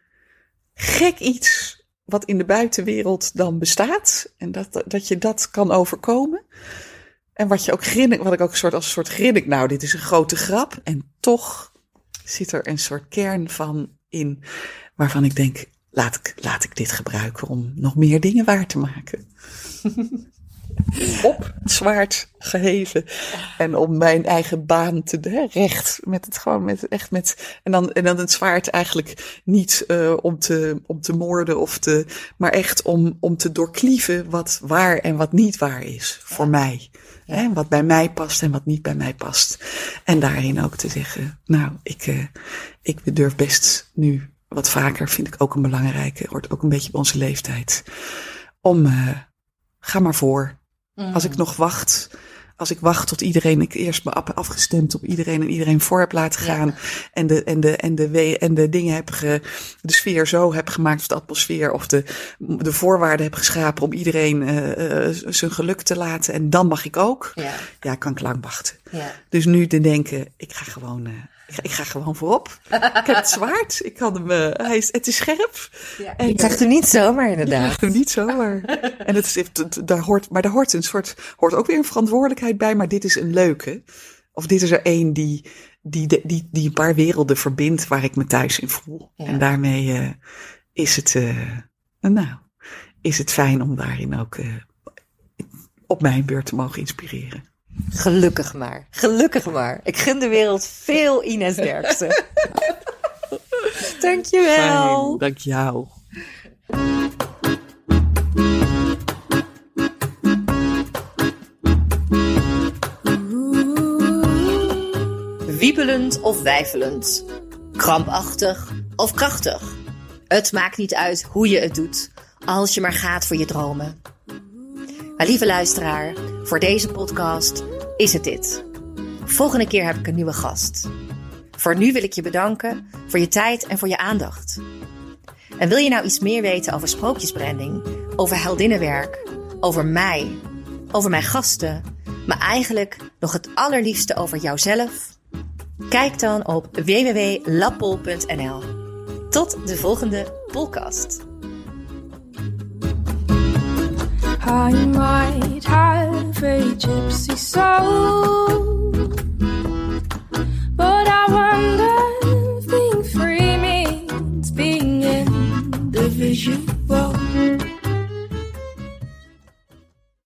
S3: gek iets wat in de buitenwereld dan bestaat en dat, dat je dat kan overkomen. En wat je ook grinnik, wat ik ook een soort als een soort grinnik, nou, dit is een grote grap. En toch zit er een soort kern van in waarvan ik denk, laat ik, laat ik dit gebruiken om nog meer dingen waar te maken. Op het zwaard geheven. En om mijn eigen baan te hè, recht. Met het gewoon met echt met. En dan, en dan het zwaard eigenlijk niet uh, om, te, om te moorden of te. Maar echt om, om te doorklieven wat waar en wat niet waar is. Voor ja. mij. Ja. Hè, wat bij mij past en wat niet bij mij past. En daarin ook te zeggen. Nou, ik, uh, ik durf best nu wat vaker vind ik ook een belangrijke, hoort ook een beetje bij onze leeftijd. Om, uh, ga maar voor. Mm. Als ik nog wacht, als ik wacht tot iedereen, ik eerst me afgestemd op iedereen en iedereen voor heb laten gaan. Ja. En, de, en, de, en, de, en de dingen heb ge, de sfeer zo heb gemaakt, of de atmosfeer, of de, de voorwaarden heb geschapen om iedereen uh, uh, zijn geluk te laten. En dan mag ik ook. Ja, ja kan ik lang wachten. Ja. Dus nu te denken, ik ga gewoon Ik ga, ik ga gewoon voorop. ik heb het zwaard. Ik kan hem, eh, hij is, het is scherp.
S1: Ja,
S3: En,
S1: ik dacht er niet zomaar inderdaad.
S3: Ja, niet zomaar. En het is, het- het- daar hoort, maar daar hoort een soort, hoort ook weer een verantwoordelijkheid bij. Maar dit is een leuke. Of dit is er één die, die, die, die, die een paar werelden verbindt waar ik me thuis in voel.
S1: Ja.
S3: En daarmee eh, is het, eh, nou, is het fijn om daarin ook eh, op mijn beurt te mogen inspireren.
S1: Gelukkig maar. Gelukkig maar. Ik gun de wereld veel Ines Derksen. Dankjewel.
S3: Fijn, dank jou.
S1: Wiepelend of wijfelend. Krampachtig of krachtig. Het maakt niet uit hoe je het doet, als je maar gaat voor je dromen. Maar lieve luisteraar, voor deze podcast is het dit. Volgende keer heb ik een nieuwe gast. Voor nu wil ik je bedanken voor je tijd en voor je aandacht. En wil je nou iets meer weten over sprookjesbranding, over heldinnenwerk, over mij, over mijn gasten, maar eigenlijk nog het allerliefste over jouzelf? Kijk dan op www.lappol.nl. Tot de volgende podcast.
S2: I might have a gypsy soul, but I wonder if being free means being in the vision.